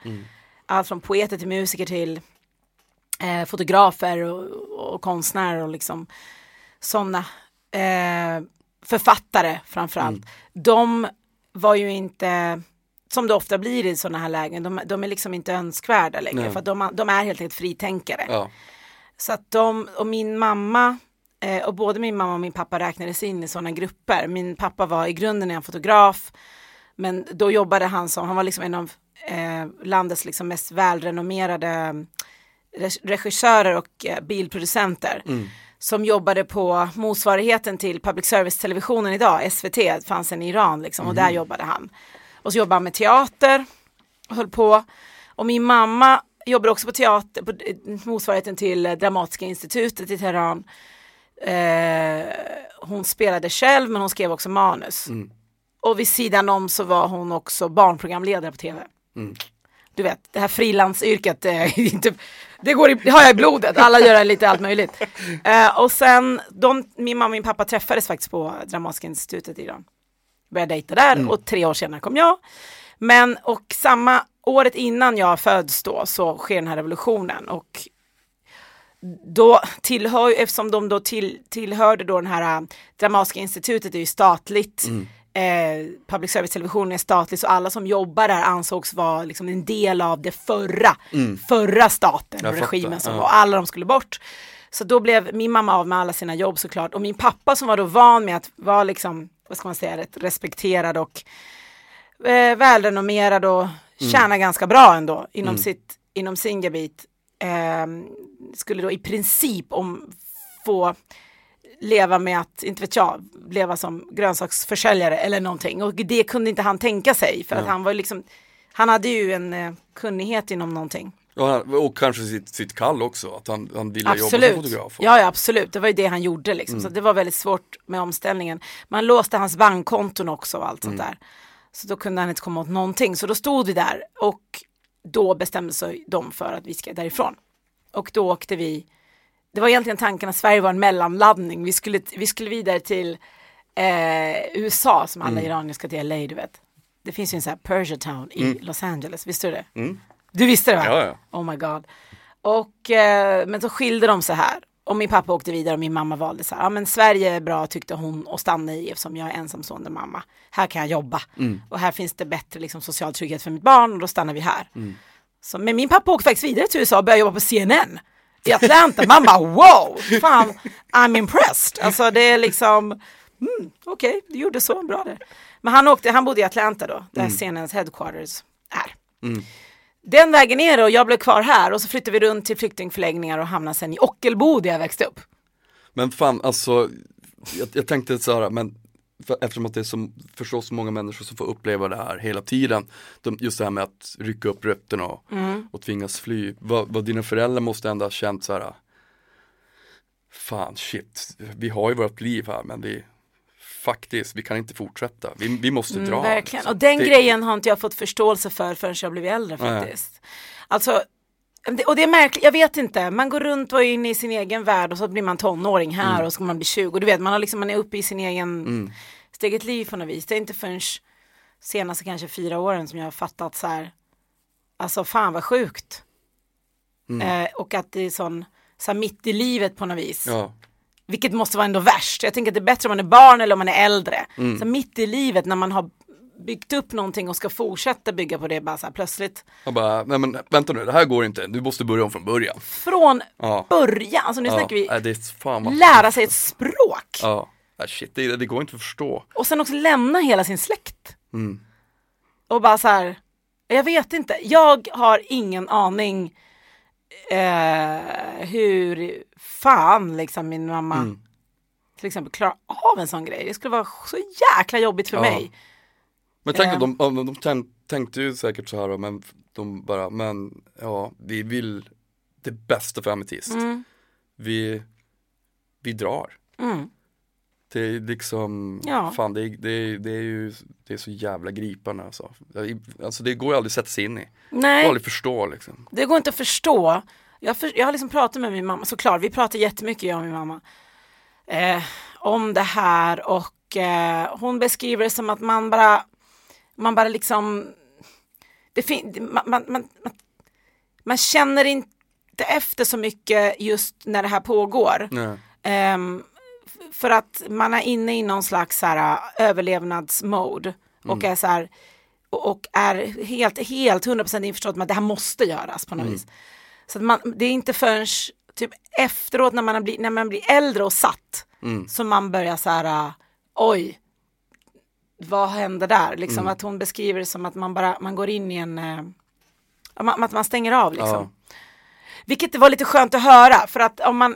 allt från poeter till musiker till eh, fotografer och, och konstnärer och liksom sådana eh, författare framförallt. De var ju inte, som det ofta blir i sådana här lägen, de, de är liksom inte önskvärda längre Nej. för de, de är helt enkelt fritänkare. Ja. Så att de, och min mamma, eh, och både min mamma och min pappa räknades in i sådana grupper. Min pappa var i grunden en fotograf, men då jobbade han som, han var liksom en av eh, landets liksom mest välrenommerade re- regissörer och eh, bilproducenter. Som jobbade på motsvarigheten till public service-televisionen idag, SVT, fanns en i Iran liksom, och där jobbade han. Och så jobbade han med teater, och höll på. Och min mamma jobbar också på teater, på eh, motsvarigheten till eh, Dramatiska institutet i Teheran. Eh, hon spelade själv men hon skrev också manus. Och vid sidan om så var hon också barnprogramledare på tv. Du vet, det här frilansyrket, eh, inte, det, går i, det har jag i blodet, alla gör lite allt möjligt. Eh, och sen, de, min mamma och min pappa träffades faktiskt på Dramatiska institutet i Iran. Började dejta där och tre år senare kom jag. Men och samma året innan jag föds då så sker den här revolutionen och då tillhör, eftersom de då till, tillhörde då den här äh, Dramatiska institutet är ju statligt. Eh, public service-televisionen är statlig så alla som jobbar där ansågs vara liksom en del av det förra, förra staten och regimen som ja. var, alla de skulle bort. Så då blev min mamma av med alla sina jobb såklart och min pappa som var då van med att vara liksom, vad ska man säga, rätt respekterad och eh, välrenommerad och tjänar ganska bra ändå inom, sitt, inom sin gebit. Eh, skulle då i princip om få leva med att, inte vet jag, leva som grönsaksförsäljare eller någonting. Och det kunde inte han tänka sig för att han var liksom, han hade ju en eh, kunnighet inom någonting. Och, han, och kanske sitt, sitt kall också, att han, han ville jobba som Absolut. fotograf. Ja, ja, absolut. Det var ju det han gjorde liksom. Så det var väldigt svårt med omställningen. Man låste hans bankkonton också och allt sånt där. Så då kunde han inte komma åt någonting. Så då stod vi där och då bestämde sig de för att vi ska därifrån. Och då åkte vi, det var egentligen tanken att Sverige var en mellanladdning. Vi skulle, vi skulle vidare till eh, USA som alla iranier ska till LA, du vet. Det finns ju en sån här Persia Town i Los Angeles, visste du det? Du visste det va? Ja, ja. Oh my god. Och, eh, men så skilde de sig här. Och min pappa åkte vidare och min mamma valde så här, ja men Sverige är bra tyckte hon och stanna i eftersom jag är ensamstående mamma. Här kan jag jobba. Och här finns det bättre liksom, social trygghet för mitt barn och då stannar vi här. Så, men min pappa åkte faktiskt vidare till USA och började jobba på CNN i Atlanta. Man bara wow, fan, I'm impressed. Alltså det är liksom, mm, okej, du gjorde så bra där. Men han, åkte, han bodde i Atlanta då, där CNNs headquarters är. Den vägen ner och jag blev kvar här och så flyttade vi runt till flyktingförläggningar och hamnade sen i Ockelbo där jag växte upp. Men fan alltså, jag, jag tänkte så här, men för, eftersom att det är så, förstås så många människor som får uppleva det här hela tiden. De, just det här med att rycka upp rötterna och, och tvingas fly. Vad, vad dina föräldrar måste ändå ha känt så här. Fan shit, vi har ju vårt liv här men vi Faktiskt, vi kan inte fortsätta. Vi, vi måste dra. Mm, verkligen. Och den Det- grejen har inte jag fått förståelse för förrän jag blev äldre Nej. faktiskt. Alltså, det- och det är märkligt, jag vet inte, man går runt och är inne i sin egen värld och så blir man tonåring här Mm. och så ska man bli 20. Du vet, man, har liksom, man är uppe i sin egen, sitt eget liv på något vis. Det är inte förrän senaste kanske fyra åren som jag har fattat så här, alltså fan vad sjukt. Mm. Eh, och att det är sån, så här mitt i livet på något vis. Ja, Vilket måste vara ändå värst. Jag tänker att det är bättre om man är barn eller om man är äldre. Mm. Så mitt i livet när man har byggt upp någonting och ska fortsätta bygga på det bara så här plötsligt. jag bara, nej men vänta nu, det här går inte, du måste börja om från början. Från Ja. början, alltså nu Ja, snackar vi nej, det är fan lära sig ett språk. Ja, nej, shit, det, det går inte att förstå. Och sen också lämna hela sin släkt. Mm. Och bara så här, jag vet inte, jag har ingen aning eh, hur fan liksom min mamma Mm. till exempel klarar av en sån grej. Det skulle vara så jäkla jobbigt för Ja. mig. Men tänk att de, de, de tänk, tänkte ju säkert så här, men de bara, men ja, vi vill det bästa för Ametist. Mm. Vi, vi drar. Mm. Det är liksom, Ja. fan det är, det, är, det är ju, det är så jävla gripande alltså. Alltså det går ju aldrig att sätta sig in i. Det går Nej, aldrig förstå liksom. det går inte att förstå. Jag, för, jag har liksom pratat med min mamma, såklart, vi pratar jättemycket jag och min mamma. Eh, om det här och eh, hon beskriver det som att man bara, man bara liksom, det fin- man, man, man, man, känner inte efter så mycket just när det här pågår. F- för att man är inne i någon slags så här, överlevnadsmode och är så här och, är helt, helt 100% införstådd med att det här måste göras på något vis. Så man, det är inte förrän typ efteråt när man, blivit, när man blir äldre och satt som man börjar så här, äh, oj, vad hände där? Liksom att hon beskriver det som att man bara, man går in i en, man, att man stänger av liksom. Ja. Vilket var lite skönt att höra för att om man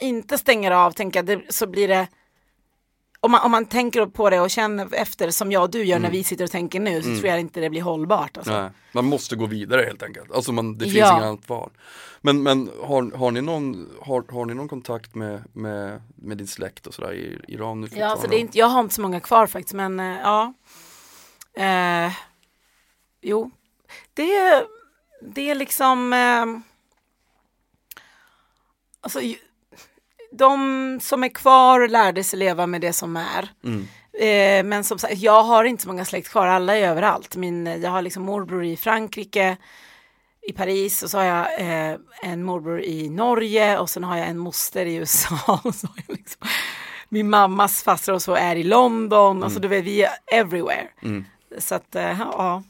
inte stänger av tänker jag, det, så blir det om man, om man tänker på det och känner efter som jag och du gör när vi sitter och tänker nu så tror jag inte det blir hållbart. Alltså. Man måste gå vidare helt enkelt. Alltså man, det finns Ja. inget annat val. Men, men har, har, ni någon, har, har ni någon kontakt med, med, med din släkt och sådär i Iran nu Ja, fortfarande? så det är inte, jag har inte så många kvar faktiskt men eh, ja. Eh, jo, det, är- det är liksom eh, alltså, de som är kvar lärde sig leva med det som är. Mm. Eh, men som sagt, jag har inte så många släkt kvar, alla är överallt. Min, jag har liksom morbror i Frankrike, i Paris och så har jag eh, en morbror i Norge och sen har jag en moster i USA. Och så har jag liksom, min mammas faster och så är i London och så du vet vi är everywhere. Så att eh, ja.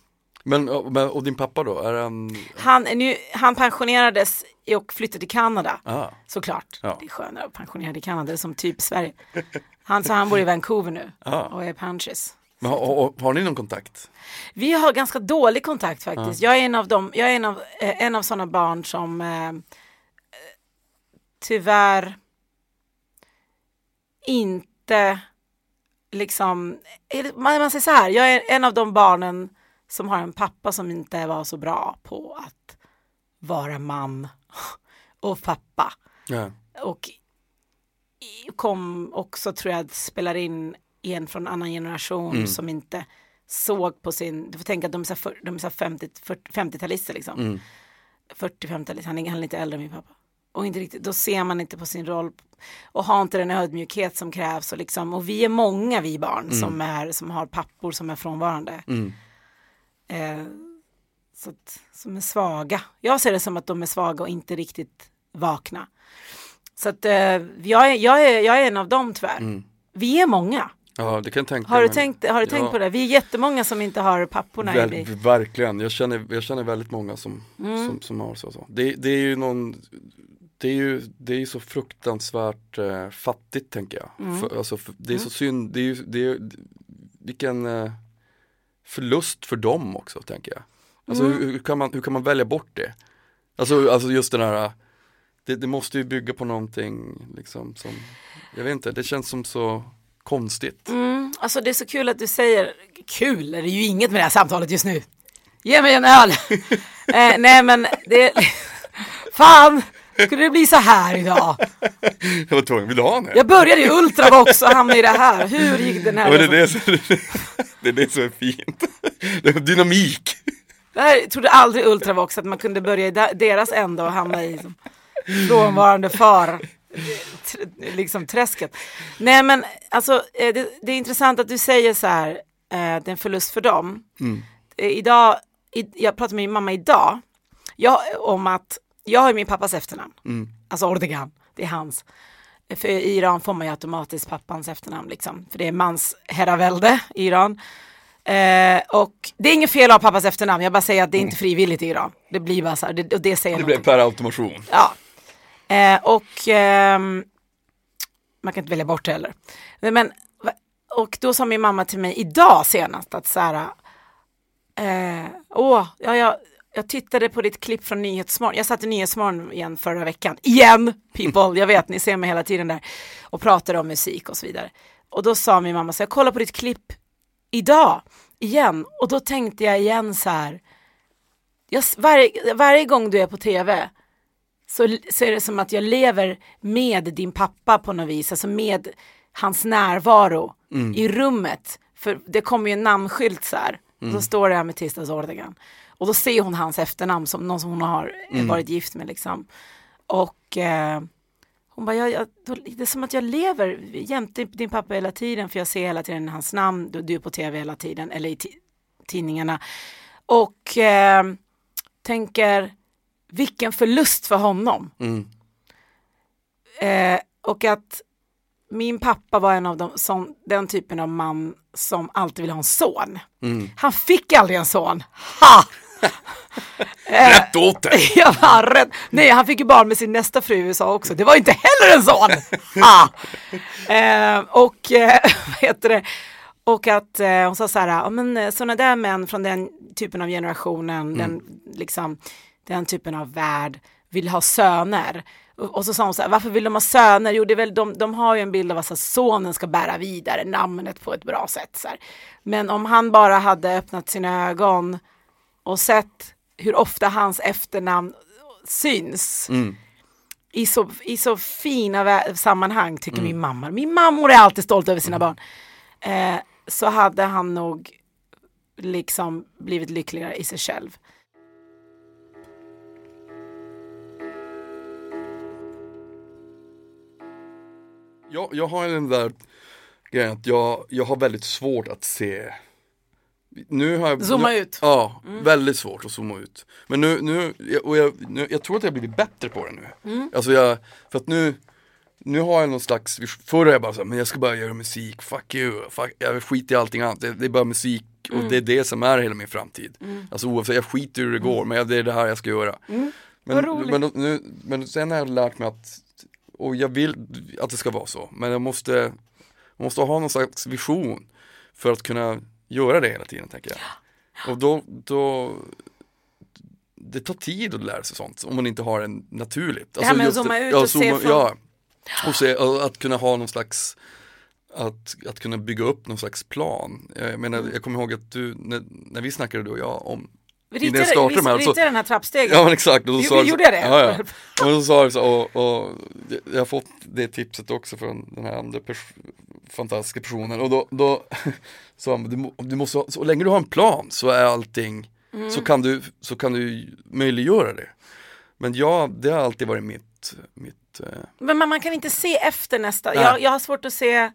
Men, och- din pappa då, är han, Han, nu, han pensionerades och flyttade till Kanada. ah, Såklart. Ja. Det är skönare att pensionera i Kanada som typ Sverige. Han, så han bor i Vancouver nu Ja. och är punches. men har, har, har ni någon kontakt? Vi har ganska dålig kontakt faktiskt. Jag är en av dem, jag är en av, eh, en av sådana barn som eh, tyvärr inte liksom, man säger så här, jag är en av de barnen som har en pappa som inte var så bra på att vara man och pappa. Ja. Och kom också tror jag spelar in en från annan generation som inte såg på sin, du får tänka att de är, så för, de är så här 50, 40 50-talister liksom. 40-50-talister, han är, han är lite äldre än min pappa. Och inte riktigt, då ser man inte på sin roll och har inte den ödmjukhet som krävs och liksom, och vi är många vi barn som är, som har pappor som är frånvarande. Eh, så att, som är svaga. Jag ser det som att de är svaga och inte riktigt vakna. Så att eh, jag, är, jag, är, jag är en av dem tyvärr. Vi är många. ja, det kan jag tänka Har du mig. tänkt, har du tänkt Ja. på det? Vi är jättemånga som inte har papporna Väl, i verkligen, jag känner, jag känner väldigt många som, Mm. som, som har så. så. Det, det är ju någon det är ju det är ju så fruktansvärt eh, fattigt tänker jag. Mm. För, alltså, för, det är så synd, det är ju, det är, vilken eh, förlust för dem också tänker jag. Alltså Mm. hur, hur, kan man, hur kan man välja bort det? Alltså, alltså just den här, det, det måste ju bygga på någonting liksom som, jag vet inte, det känns som så konstigt. Mm, alltså det är så kul att du säger, kul är det ju inget med det här samtalet just nu. Ge mig en öl. eh, nej men det, fan, skulle det bli så här idag? Jag var tvungen, vill du ha en? Jag började i Ultravox och hamnade i det här. Hur gick den här? Ja, men det, är det, som, det är det som är fint. Det är dynamik. Här trodde aldrig Ultravox att man kunde börja i deras ända och hamna i som, frånvarande far. Liksom träsket. Nej men alltså eh, det, det är intressant att du säger så här, eh, det är en förlust för dem. Eh, Idag, i, jag pratade med min mamma idag jag, om att jag har ju min pappas efternamn, alltså Ordegan, det är hans. För i Iran får man ju automatiskt pappans efternamn liksom, för det är mans herravälde i Iran. Eh, och det är inget fel att ha pappas efternamn, jag bara säger att det är inte frivilligt i Iran. Det blir bara så här, det, och det säger Det blev per automation. Ja. Eh, och ehm, man kan inte välja bort det heller. Men, och då sa min mamma till mig idag senast att så här, eh, åh, ja, jag, jag tittade på ditt klipp från Nyhetsmorgon. Jag satt i Nyhetsmorgon igen förra veckan. Igen, people, jag vet, ni ser mig hela tiden där. Och pratade om musik och så vidare. Och då sa min mamma så jag kollar på ditt klipp idag, igen. Och då tänkte jag igen så här, jag, varje, varje gång du är på tv så, så är det som att jag lever med din pappa på något vis, alltså med hans närvaro i rummet. För det kommer ju en namnskylt så här, och så står det Ametistas Ordegan. Och då ser hon hans efternamn som någon som hon har eh, varit gift med liksom. Och eh, hon bara, jag, jag, det är som att jag lever jämte din pappa hela tiden, för jag ser hela tiden hans namn, du, du är på tv hela tiden, eller i ti- tidningarna. Och eh, tänker, vilken förlust för honom. Eh, och att min pappa var en av dem, som, den typen av man som alltid vill ha en son. Han fick aldrig en son. Ha! Rätt åt dig! Jag var rädd. Nej, han fick ju barn med sin nästa fru i USA också. Det var inte heller en son. Ah. Eh, och eh, vad heter det? Och att eh, hon sa så här, ja, men sådana där män från den typen av generationen, den, liksom, den typen av värld, vill ha söner. Och, och så sa hon så här, varför vill de ha söner? Jo, det är väl, de, de har ju en bild av att sonen ska bära vidare namnet på ett bra sätt. Så här. Men om han bara hade öppnat sina ögon och sett hur ofta hans efternamn syns i, så, i så fina sammanhang tycker min mamma. Min mammor är alltid stolt över sina barn. Eh, så hade han nog liksom blivit lyckligare i sig själv. Jag, jag har den där grejen att jag, jag har väldigt svårt att se nu har jag, Zooma nu, ut. Ja, väldigt svårt att zooma ut. Men nu, nu, och jag, nu, jag tror att jag har blivit bättre på det nu. Mm. Alltså jag, för att nu, nu har jag någon slags, förr var jag bara så här, men jag ska bara göra musik, fuck you, fuck, jag skiter i allting annat, det, det är bara musik och Mm. det är det som är hela min framtid. Alltså oavsett, jag skiter i hur det går, men jag, det är det här jag ska göra. Mm. Men, men, nu, men sen har jag lärt mig att, och jag vill att det ska vara så, men jag måste, jag måste ha någon slags vision för att kunna göra det hela tiden tänker jag. Och då, då det tar tid att lära sig sånt om man inte har en naturligt. Alltså här med att just zooma ut ja, och se från- Ja, och se, att kunna ha någon slags att, att kunna bygga upp någon slags plan. Jag menar, Mm. jag kommer ihåg att du, när, när vi snackade du och jag om innan jag ritade, startade vi alltså- ritade den här trappstegen. Ja men exakt, och då Jo, sa så- gjorde det. Ja, ja. Och då sa du så, och, och jag har fått det tipset också från den här andra fantastiska personen och då, då sa han, du, du måste, ha- så länge du har en plan så är allting, Mm. så, kan du, så kan du möjliggöra det. Men ja, det har alltid varit mitt, mitt eh, Men man, man kan inte se efter nästa. Jag, jag har svårt att se.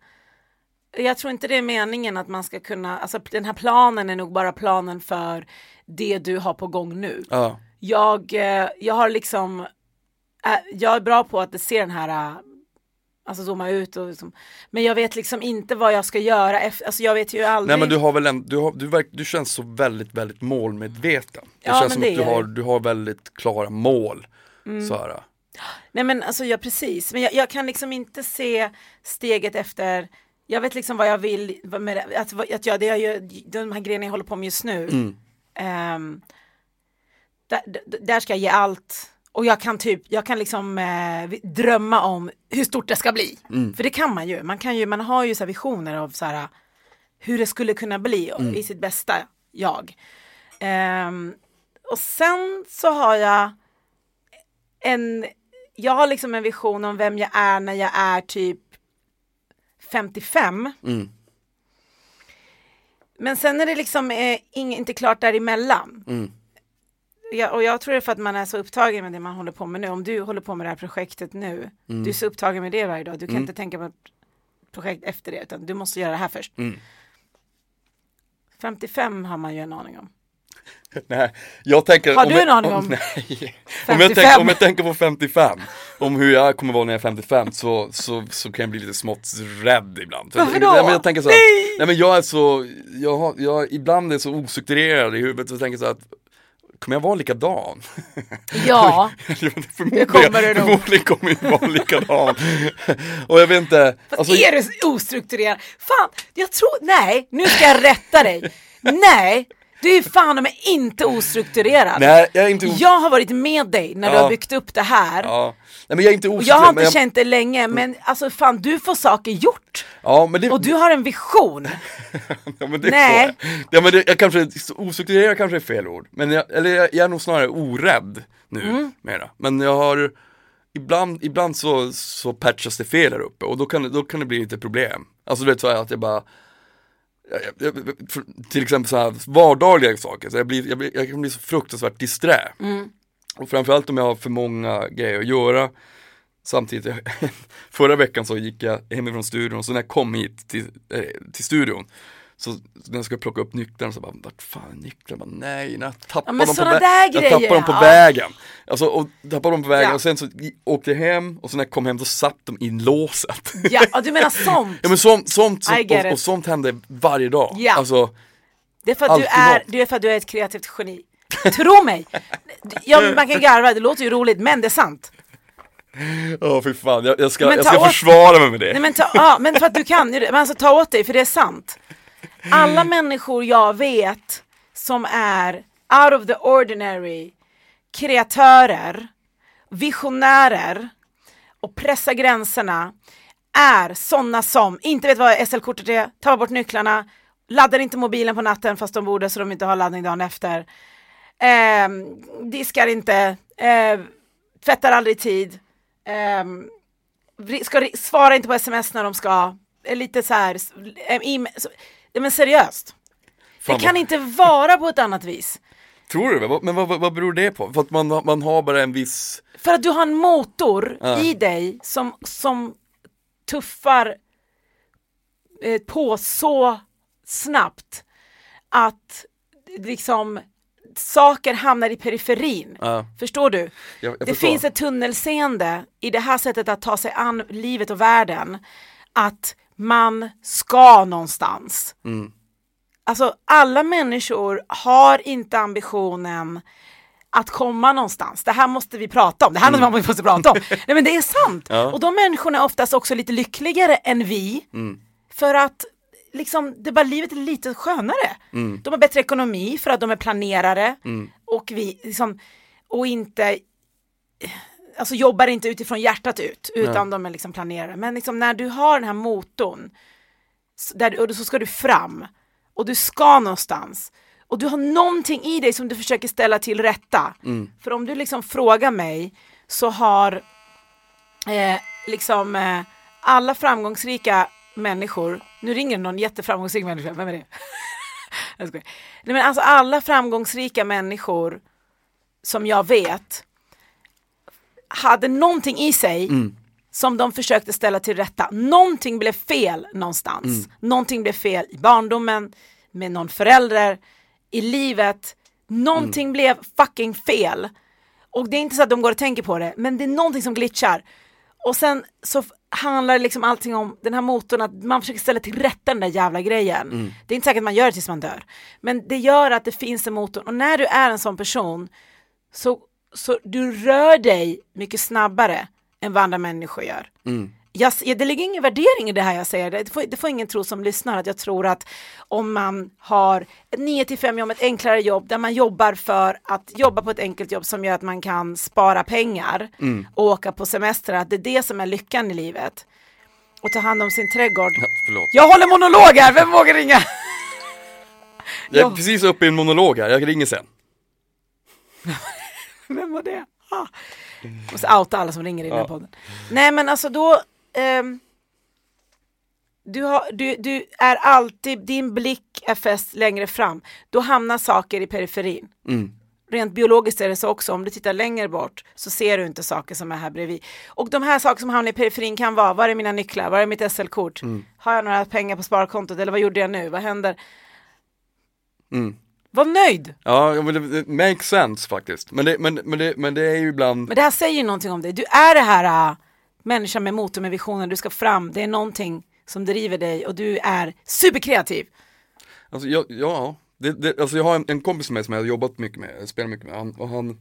Jag tror inte det är meningen att man ska kunna, alltså den här planen är nog bara planen för det du har på gång nu. ja, Jag, eh, jag har liksom, äh, jag är bra på att se den här, alltså zooma ut och liksom, men jag vet liksom inte vad jag ska göra efter, alltså jag vet ju aldrig. Nej men du har väl en, du, har, du, verk, du känns så väldigt, väldigt målmedveten. Det Ja, känns men som det att du har, du har väldigt klara mål. Så här. Nej men alltså ja precis, men jag, jag kan liksom inte se steget efter jag vet liksom vad jag vill, med, det- att, att jag, det jag gör, de här grejerna jag håller på med just nu. Mm. där, där- där ska jag ge allt. Och jag kan typ, jag kan liksom eh, drömma om hur stort det ska bli. Mm. För det kan man ju, man kan ju, man har ju så visioner av så här hur det skulle kunna bli Mm. i sitt bästa jag. Ehm, och sen så har jag en, jag har liksom en vision om vem jag är när jag är typ 55. Mm. Men sen är det liksom eh, ing, inte klart däremellan. Mm. Ja, och jag tror det är för att man är så upptagen med det man håller på med nu. Om du håller på med det här projektet nu, Mm. du är så upptagen med det varje dag. Du kan inte tänka på ett projekt efter det, utan du måste göra det här först. Mm. 55 har man ju en aning om. Nej, jag tänker Har du jag, en aning om? Nej. Om, jag 55? tänker, om jag tänker på 55, om hur jag kommer vara när jag är 55 så, så, så kan jag bli lite smått rädd ibland. För Varför jag, då? Nej, men jag tänker så här, Nej! nej men jag är så, jag, har, jag ibland är så ostrukturerad i huvudet och tänker så att Kommer jag vara likadan? Ja, förmodligen, kommer du nog. förmodligen kommer jag vara likadan. och jag vet inte, alltså, är du ostrukturerad? Fan, jag tror, nej, nu ska jag rätta dig. Nej, du är fan med inte ostrukturerad. nej jag är inte Jag har varit med dig när du Ja. har byggt upp det här. ja. Nej men jag är inte ostrukturerad. jag har inte men jag, känt det länge, men alltså fan du får saker gjort. ja, men det, Och du har en vision. Ja, men det Nej. Ja, men det, jag kanske, ostrukturerad kanske är fel ord. Men jag, eller jag, jag är nog snarare orädd nu Mm. mera. Men jag har, ibland, ibland så, så patchas det fel här uppe och då kan, då kan det bli lite problem. Alltså du vet så här att jag bara till exempel så här vardagliga saker, så jag, blir, jag, blir, jag kan bli så fruktansvärt disträ. Mm. Och framförallt om jag har för många grejer att göra Samtidigt, förra veckan så gick jag hemifrån studion och så när jag kom hit till, eh, till studion Så när jag skulle plocka upp nycklarna så bara, vart fan är nycklarna? Bara, nej, jag tappade men dem på, vä- där jag tappade grejer, dem på ja. vägen Alltså, och tappade dem på vägen Ja. och sen så åkte jag hem och så när jag kom hem då satt de i låset Ja, ja, du menar sånt. Ja men sånt, sånt, get och, och sånt händer varje dag Ja. Alltså, Det är för att du är, något. det är för att du är ett kreativt geni. Tro mig. Ja, man kan garva, det låter ju roligt, men det är sant. åh fy fan, jag, jag ska, Men jag ska åt- försvara mig med det Nej men, ta, ja, men för att du kan, men alltså ta åt dig, för det är sant. Alla människor jag vet som är out of the ordinary, kreatörer, visionärer och pressar gränserna är sådana som inte vet vad SL-kortet är, tar bort nycklarna, laddar inte mobilen på natten fast de borde så de inte har laddning dagen efter. Eh, diskar inte, eh, tvättar aldrig i tid. Vri- ska, ri- svara inte på sms när de ska, är lite så här, eh, så, men seriöst. Fan, det kan vad- inte vara på ett annat vis. Tror du Men vad, vad, beror det på? För att man, man har bara en viss För att du har en motor Ja. i dig som, som tuffar eh, på så snabbt att liksom saker hamnar i periferin. Ja. Förstår du? Jag, jag det förstår. finns ett tunnelseende i det här sättet att ta sig an livet och världen. Att man ska någonstans. Mm. Alltså alla människor har inte ambitionen att komma någonstans. Det här måste vi prata om. Det här måste man måste prata om. Nej men det är sant. Mm. Ja. Och de människorna är oftast också lite lyckligare än vi. Mm. För att liksom, det bara, livet är lite skönare. Mm. De har bättre ekonomi för att de är planerare. Och vi liksom, och inte alltså jobbar inte utifrån hjärtat ut, utan de är liksom planerare. Men liksom när du har den här motorn, där, och så ska du fram, och du ska någonstans, och du har någonting i dig som du försöker ställa till rätta. För om du liksom frågar mig, så har eh, liksom eh, alla framgångsrika människor, nu ringer någon jätteframgångsrik människa, vem är det? jag skojar. Nej, men alltså alla framgångsrika människor som jag vet hade någonting i sig som de försökte ställa till rätta. Någonting blev fel någonstans. Någonting blev fel i barndomen, med någon förälder, i livet. Någonting blev fucking fel. Och det är inte så att de går och tänker på det, men det är någonting som glitchar. Och sen så handlar liksom allting om den här motorn, att man försöker ställa till rätta den där jävla grejen. Det är inte säkert att man gör det tills man dör. Men det gör att det finns en motor. Och när du är en sån person så, så du rör dig mycket snabbare än vad andra människor gör. Jag, det ligger ingen värdering i det här jag säger, det får, det får ingen tro som lyssnar att jag tror att om man har ett 9 till 5 jobb, ett enklare jobb där man jobbar för att jobba på ett enkelt jobb som gör att man kan spara pengar och åka på semester, att det är det som är lyckan i livet. Och ta hand om sin trädgård. Förlåt. Jag håller monolog här, vem vågar ringa? Jag är precis uppe i en monolog här, jag ringer sen. Vem var det? Ah. Måste outa alla som ringer i den här podden. Nej men alltså då, ehm, du, har, du, du är alltid, din blick är fäst längre fram. Då hamnar saker i periferin. Mm. Rent biologiskt är det så också, om du tittar längre bort så ser du inte saker som är här bredvid. Och de här saker som hamnar i periferin kan vara, var är mina nycklar, var är mitt SL-kort? Har jag några pengar på sparkontot eller vad gjorde jag nu, vad händer? Mm. Var nöjd! Ja, ja, men det, det makes sense faktiskt. Men det, men, men, det, men det är ju ibland, Men det här säger ju någonting om dig. Du är det här människa med motor med visioner, du ska fram, det är någonting som driver dig och du är superkreativ. alltså jag, ja, det, det, alltså jag har en, en kompis med som jag har jobbat mycket med, spelat mycket med, han, och han,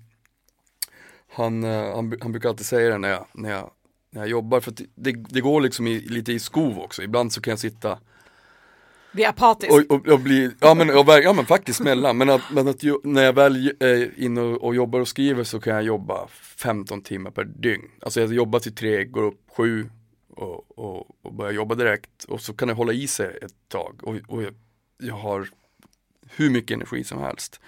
han, eh, han, han brukar alltid säga det när jag, när jag, när jag jobbar, för att det, det, det går liksom i, lite i skov också, ibland så kan jag sitta bli apatisk. och, och, och bli, ja men, och, ja men faktiskt mellan, men att, men att ju, när jag väl eh, är inne och, och jobbar och skriver så kan jag jobba 15 timmar per dygn. Alltså jag jobbar till tre, går upp sju och, och, och börjar jobba direkt och så kan det hålla i sig ett tag och, och jag, jag har hur mycket energi som helst.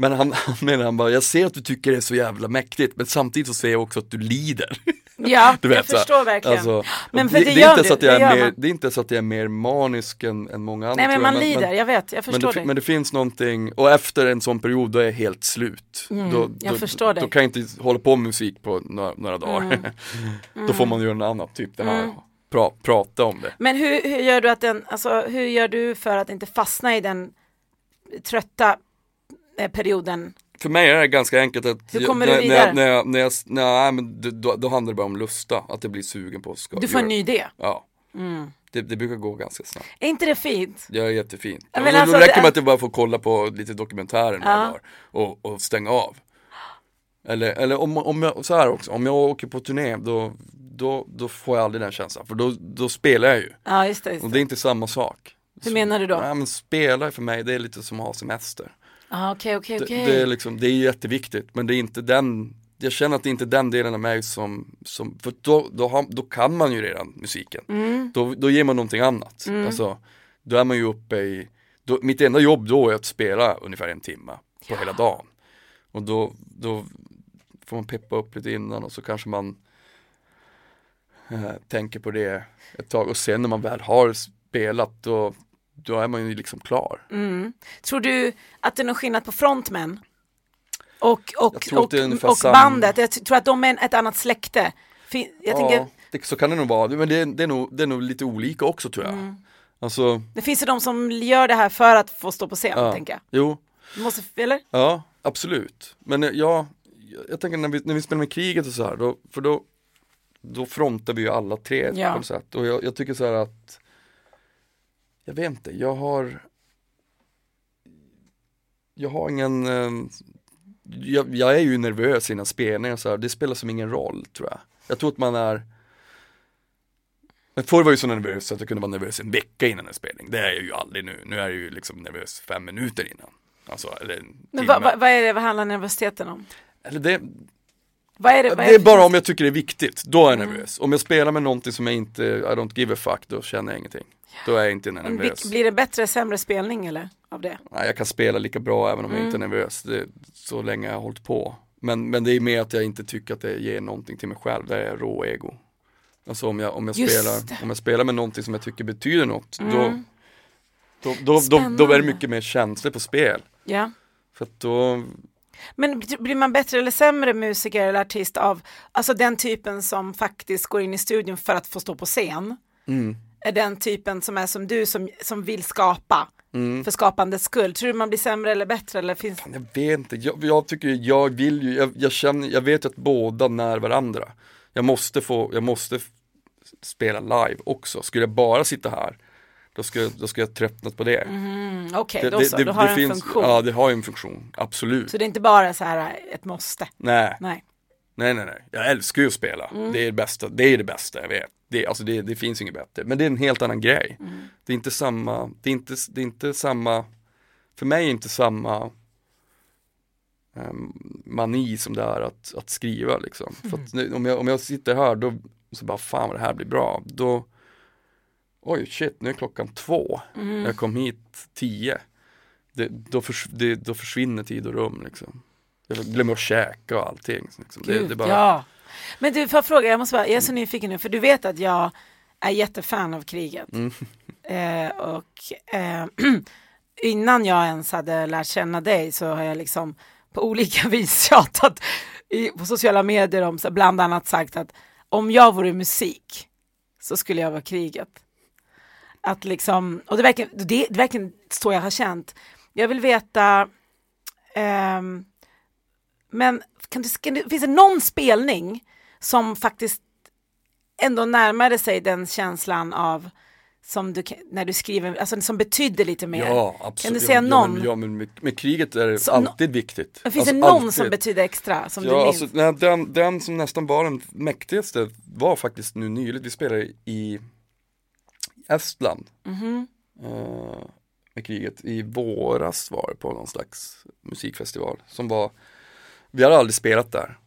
Men han, han menar han bara, jag ser att du tycker det är så jävla mäktigt men samtidigt så ser jag också att du lider. ja, Du vet, jag här, förstår verkligen. Alltså, Men för det är inte du, så att jag är mer, man. det är inte så att jag är mer manisk än, än många andra Nej men man jag, lider, jag vet, jag men förstår det, dig. men det finns någonting, och efter en sån period då är jag helt slut. då, Mm, jag då, förstår dig. Mm. Då kan jag inte hålla på med musik på några, några dagar. då får man göra något annat, typ det här, pra, prata om det. Men hur, hur gör du att den, alltså hur gör du för att inte fastna i den trötta perioden? För mig är det ganska enkelt att Hur jag- kommer du när, när, vidare? jag, när, jag, när, jag, nej, men då- då, handlar det bara om lusta, att jag blir sugen på att ska Du får en ny idé. Ja, det, det brukar gå ganska snabbt. Är inte det fint? Det är jättefint. Ja, Ja, men men alltså, då räcker det- med att jag bara får kolla på lite dokumentärer några Ja. dagar och, och stänga av. Eller, eller om, om jag, så här också, om jag åker på turné då, då, då får jag aldrig den känslan. För då, då spelar jag ju. Ja just det. Just Och det. det är inte samma sak. Hur menar du då? Nej men spela för mig, det är lite som att ha semester. Ah, Okej okej Det, okej. det är liksom, det är jätteviktigt men det är inte den jag känner att det inte är den delen av mig som, som för då, då, har, då kan man ju redan musiken. Mm. Då, då ger man någonting annat. Alltså, då är man ju uppe i, då, mitt enda jobb då är att spela ungefär en timme på hela dagen. Och då, då får man peppa upp lite innan och så kanske man eh, tänker på det ett tag och sen när man väl har spelat då, då är man ju liksom klar. Mm. Tror du att det är någon skillnad på frontmen? Och, och, Jag och, och bandet, jag tror att de är ett annat släkte. Jag tänker, Ja, det, så kan det nog vara, men det, det, är nog, det är nog lite olika också tror jag. Mm. Alltså, Det finns ju de som gör det här för att få stå på scen, ja. tänker jag. Jo, Du Måste, eller? Ja, absolut. Men eh, ja, jag tänker när vi, när vi spelar med kriget och så här, då, för då, då frontar vi ju alla tre Ja. på något sätt. Och jag, jag tycker så här att, jag vet inte, jag har, jag har ingen, eh, jag, jag är ju nervös innan spelningar så här, det spelar som ingen roll tror jag. Jag tror att man är men förr var jag ju så nervös att jag kunde vara nervös en vecka innan en spelning. Det är jag ju aldrig nu. Nu är jag ju liksom nervös fem minuter innan. Alltså, eller en Men vad, vad, vad är det, vad handlar nervositeten om? Eller det, Vad är det? Vad det är bara om jag tycker det är viktigt, då är jag Mm. nervös. Om jag spelar med någonting som jag inte, I don't give a fuck, då känner jag ingenting. Då är jag inte nervös. Blir det bättre, sämre spelning eller? Av det? Nej, jag kan spela lika bra även om jag inte är Mm. nervös, det, så länge jag har hållit på. Men, men det är mer att jag inte tycker att det ger någonting till mig själv, det är rå ego. Alltså om jag, om jag, Just spelar, det. om jag spelar med någonting som jag tycker betyder något, då, Mm. då, då, då, då är Spännande. det mycket mer känslor på spel. Ja. För då, Men blir man bättre eller sämre musiker eller artist av alltså den typen som faktiskt går in i studion för att få stå på scen? mm, Är den typen som är som du som, som vill skapa mm. för skapandets skull? Tror du man blir sämre eller bättre? Eller finns... Jag vet inte, jag, jag tycker, jag vill ju, jag, jag känner, jag vet att båda när varandra. Jag måste få, jag måste spela live också. Skulle jag bara sitta här, då skulle, då skulle jag tröttnat på det. Mm, Okej, det, då det, så, det, då har det en finns, funktion. Ja, det har ju en funktion, absolut. Så det är inte bara så här ett måste? Nej, Nej. nej, nej, nej. Jag älskar ju att spela. Mm. Det är det bästa, det är det bästa jag vet. Det, alltså det, det finns inget bättre. Men det är en helt annan grej. Mm. Det är inte samma, det är inte, det är inte samma, för mig är inte samma um, mani som det är att, att skriva liksom. För att nu, om, jag, om jag sitter här då, så bara fan vad det här blir bra. Då, oj shit nu är klockan två. Mm. Jag kom hit tio. Det, då, förs, det, då försvinner tid och rum liksom. Jag glömmer att käka och allting. Liksom. Det, Gud, det är bara, ja. Men du, får jag fråga, jag måste bara, jag är så nyfiken nu, för du vet att jag är jättefan av kriget. Mm. Eh, och eh, innan jag ens hade lärt känna dig så har jag liksom på olika vis tjatat i, på sociala medier om, bland annat sagt att om jag vore musik så skulle jag vara kriget. Att liksom, och det verkligen, det, det verkligen så jag har känt. Jag vill veta, ehm, men kan det, kan det, finns det någon spelning som faktiskt ändå närmade sig den känslan av som du, när du skriver, alltså som betydde lite mer? Ja, absolut. Kan du säga någon? Ja, men, ja, men med, med kriget är det Så- alltid viktigt. Finns Alltså, det någon alltid. som betyder extra som du Ja, minns? alltså, nej, den, den som nästan var den mäktigaste var faktiskt nu nyligt, vi spelade i Estland Mhm. eh, med kriget. I våras var det på någon slags musikfestival som var, vi hade aldrig spelat där.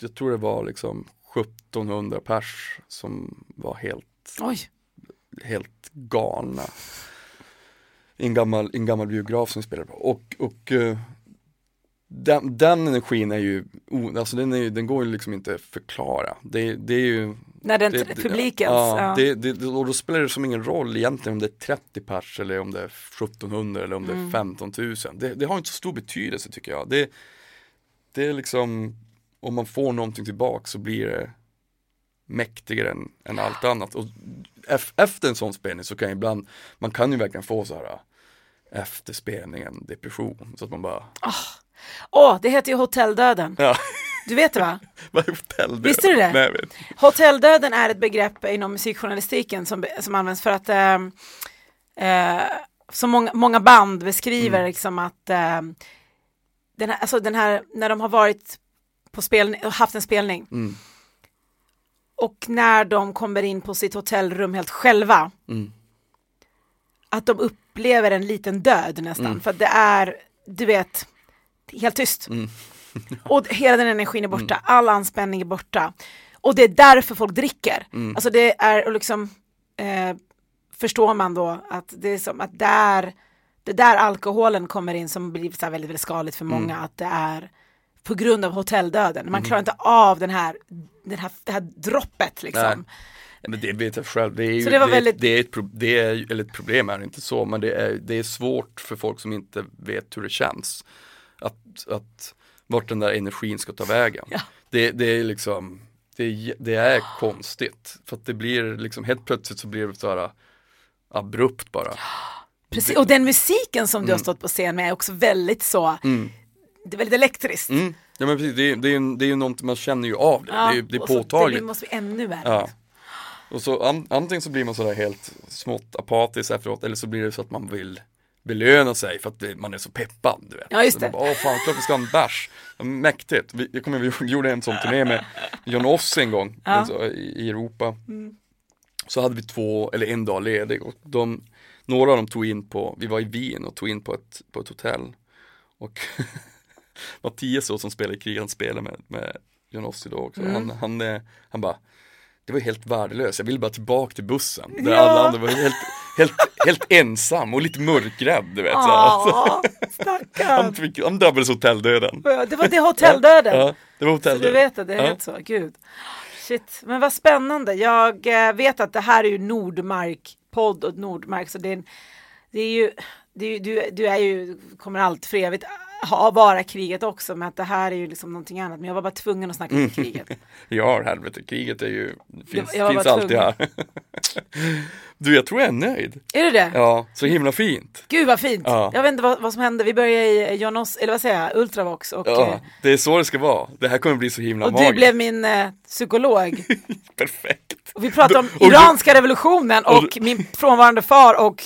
Jag tror det var liksom 1700 pers som var helt Oj, helt galna. I en gammal, en gammal biograf som vi spelade på. Och, och eh, den, den energin är ju, alltså den, är, ju- den går ju liksom inte att förklara. Det, det är ju när den det, det, det- publikens, Ja, ja. Det, det, och då spelar det som ingen roll egentligen om det är 30 pers eller om det är 1700 eller om det Mm. är 15 000. Det, det har inte så stor betydelse tycker jag. Det, det är liksom, om man får någonting tillbaka så blir det mäktigare än, än allt annat. Och ef- efter en sån spelning så kan ibland, man kan ju verkligen få så här efter spelningen depression. Så att man bara, Åh, det heter ju hotelldöden. ja, Du vet det va? vad är hotell Visste du det? Nej. Hotelldöden är ett begrepp inom musikjournalistiken som, som används för att eh, eh, som många, många band beskriver liksom att eh, den, här, alltså den här, när de har varit på spelning, haft en spelning Mm. och när de kommer in på sitt hotellrum helt själva Mm. att de upplever en liten död nästan Mm. för att det är, du vet, helt tyst. Mm. och hela den energin är borta, all anspänning är borta. Och det är därför folk dricker. Mm. Alltså det är liksom, eh, förstår man då att det är som att där, det där alkoholen kommer in som blir så väldigt, väldigt skadligt för Mm. många, att det är på grund av hotelldöden. Man klarar inte av den här, den här, det här droppet liksom. Nej. Men det vet jag själv, det är ju Så det var det, väldigt- det är ett, det är, eller ett problem är det inte så, men det är, det är svårt för folk som inte vet hur det känns. Att, att vart den där energin ska ta vägen. Ja. Det, det är liksom, det är, det är konstigt. För att det blir liksom, helt plötsligt så blir det så här, abrupt bara. Precis. Och den musiken som du har stått på scen med är också väldigt så, det är väldigt elektriskt. Mm. Ja men precis, det är, det är, det är ju någonting, man känner ju av det. det är, det är så- påtagligt. Det måste bli ännu värre. Ja. Och så an, antingen så blir man sådär helt smått apatisk efteråt eller så blir det så att man vill belöna sig för att det, man är så peppad. Du vet. Ja, just det. Bara, Åh fan, klart vi ska ha en bärs. Ja, Mäktigt. Vi, jag kommer vi gjorde en sån turné med John Oss en gång Ja. Mm. alltså, i, Europa. Så hade vi två, eller en dag ledig och de, några av dem tog in på, vi var i Wien och tog in på ett, på ett hotell. Och Mattias då, som spelar i krig, han spelar med, med John Ossi då också. Mm. Han, han, eh, han bara, det var helt värdelöst, jag ville bara tillbaka till bussen. Där Ja. alla andra var helt, helt, helt ensam och lite mörkrädd du vet. Så, Ja, han, fick, han drabbades hotelldöden. Det var det hotelldöden. Ja, det var Så hotelldöden. du vet det, det är Ja. helt så. Gud. Shit, men vad spännande. Jag eh, vet att det här är ju Nordmark-podd och Nordmark, så det är, en- det är ju, ju du, du är ju, kommer allt för evigt ha, vara kriget också, men att det här är ju liksom någonting annat. Men jag var bara tvungen att snacka om kriget. Ja, helvete, kriget är ju, finns, jag var finns bara alltid tvungen. här. Du, jag tror jag är nöjd. Är det det? Ja, så himla fint. Gud vad fint. Ja. Jag vet inte vad, vad som hände. Vi började i Jonos, eller vad säger jag, Ultravox och, Ja, eh, det är så det ska vara. Det här kommer bli så himla och magiskt. du blev min eh, psykolog. Perfekt. Och vi pratade om Och du- iranska revolutionen och, och du- min frånvarande far och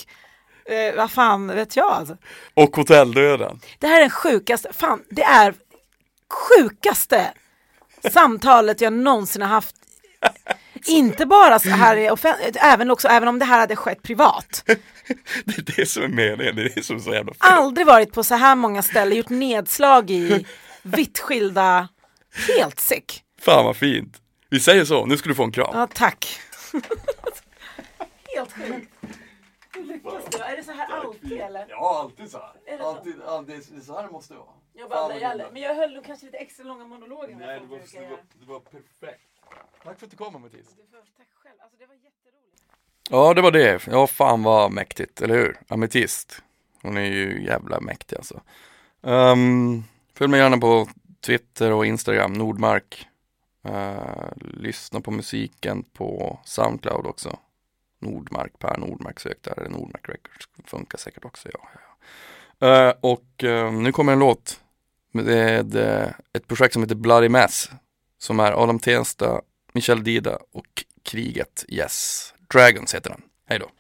eh, vad fan vet jag alltså. Och hotelldöden. Det här är den sjukaste, fan det är sjukaste samtalet jag någonsin har haft. Inte bara så här i offent- även också, även om det här hade skett privat. Det är det som är meningen, det är det som är så jävla fint. Aldrig varit på så här många ställen, gjort nedslag i vitt skilda, helt sick. Fan vad fint. Vi säger så, nu ska du få en kram. Ja, tack. helt sjukt. Lyckas du? Är det så här alltid eller? Ja, alltid så här. Är det så? Alltid, alltid, det är så här det måste vara. Jag babblar ihjäl Men jag höll nog kanske lite extra långa monologer. Nej, det var, det, var, det var perfekt. Tack för att du kom Mattias. Du får- Tack själv. Alltså det var jätteroligt. Ja, det var det. Ja, fan vad mäktigt, eller hur? Ametist. Hon är ju jävla mäktig alltså. Um, följ mig gärna på Twitter och Instagram, Nordmark. Uh, lyssna på musiken på Soundcloud också. Nordmark, Per Nordmark sökte, eller Nordmark Records. Funkar säkert också, ja. ja. Eh, och uh, nu kommer en låt med uh, ett projekt som heter Bloody Mess. Som är Adam Tensta, Michel Dida och Kriget Yes. Dragons heter den. Hej då.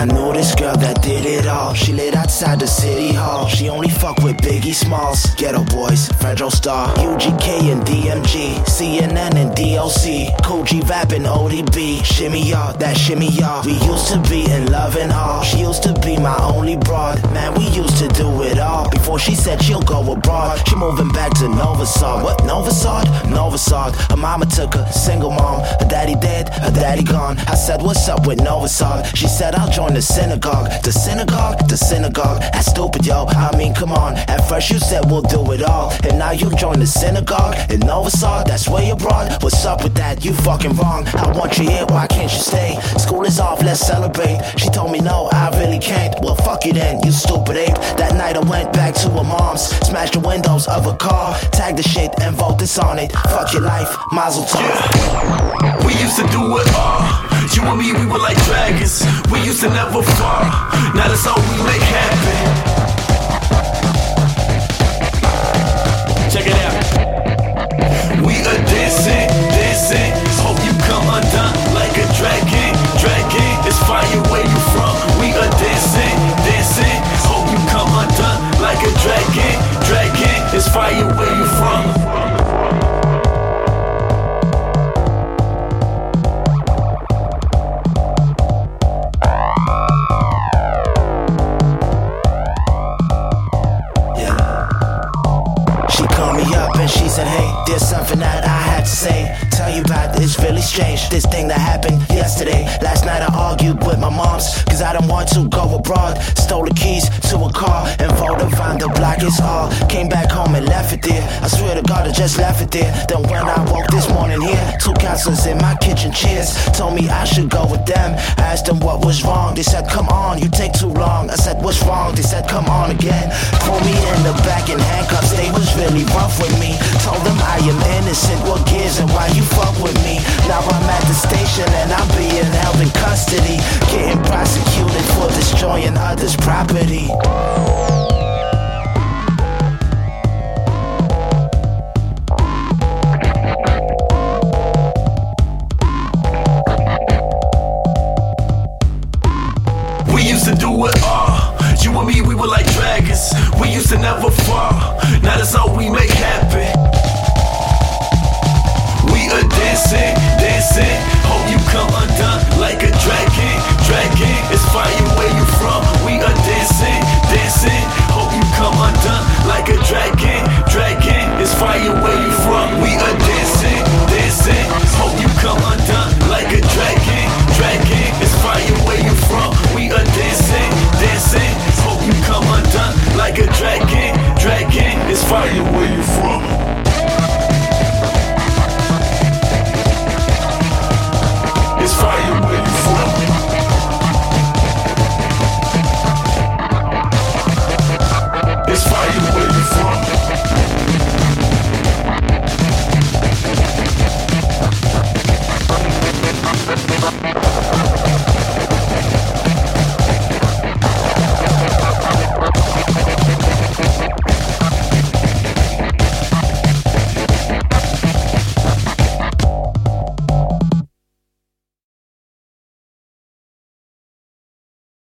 I know this girl that did it all. She lived outside the city hall. She only fuck with Biggie Smalls. Ghetto Boys, Federal Star, UGK and DMG, CNN and DOC, Koji rapping ODB. Shimmy y'all, that shimmy y'all. We used to be in love and all. She used to be my only broad. Man, we used to do it all. Before she said she'll go abroad. She moving back to Novasad. What? Novasad? Novasad. Her mama took her single mom. Her daddy dead, her daddy gone. I said, What's up with Novasad? She said, I'll join the synagogue. The synagogue? The synagogue. That's stupid, yo. I mean, come on. At first you said we'll do it all. And now you join the synagogue in Novasad. That's way abroad. What's up with that? You fucking wrong. I want you here. Why can't you stay? School is off. Let's celebrate. She told me no, I really can't. Well, fuck you then, you stupid ape. That night I went back to her mom's. Smashed the windows of her car. Tagged the shit and this on it. Fuck your life. Mazel tov. We used to do it all. You and me, we were like dragons. We used to never fall. Now that's all we make happen. Check it out. We are dancing, dancing. Hope you come undone like a dragon, dragon. It's fire where you from. We are dancing, dancing. Hope you come undone like a dragon, dragon. It's fire where you from. There's something that I had to say. Tell you about it's really strange. This thing that happened yesterday. Last night I argued with my moms, cause I don't want to go abroad. Stole the keys to a car and voted find the block is all. Came back home and left it there. I swear to God, I just left it there. Then when I woke this morning here, two counselors in my kitchen chairs told me I should go with them. I asked them what was wrong. They said, Come on, you take too long. I said, What's wrong? They said, Come on again. Pull me in the back in handcuffs. They was really rough with me. Told them I am innocent. What gives and why you fuck with me? Now I'm at the station and I'm being held in custody. Getting prosecuted for destroying others' property. We used to do it all. You and me, we were like dragons. We used to never fall. Now that's all we make happen. Dancing, dancing. Hope you come undone like a dragon. Dragon is fire where you from. We are dancing, dancing. Hope you come undone like a dragon. Dragon is fire where you from. We are dancing, dancing. Hope you come undone like a dragon. Dragon is fire where you from. We are dancing, dancing. Hope you come undone like a dragon. Dragon is fire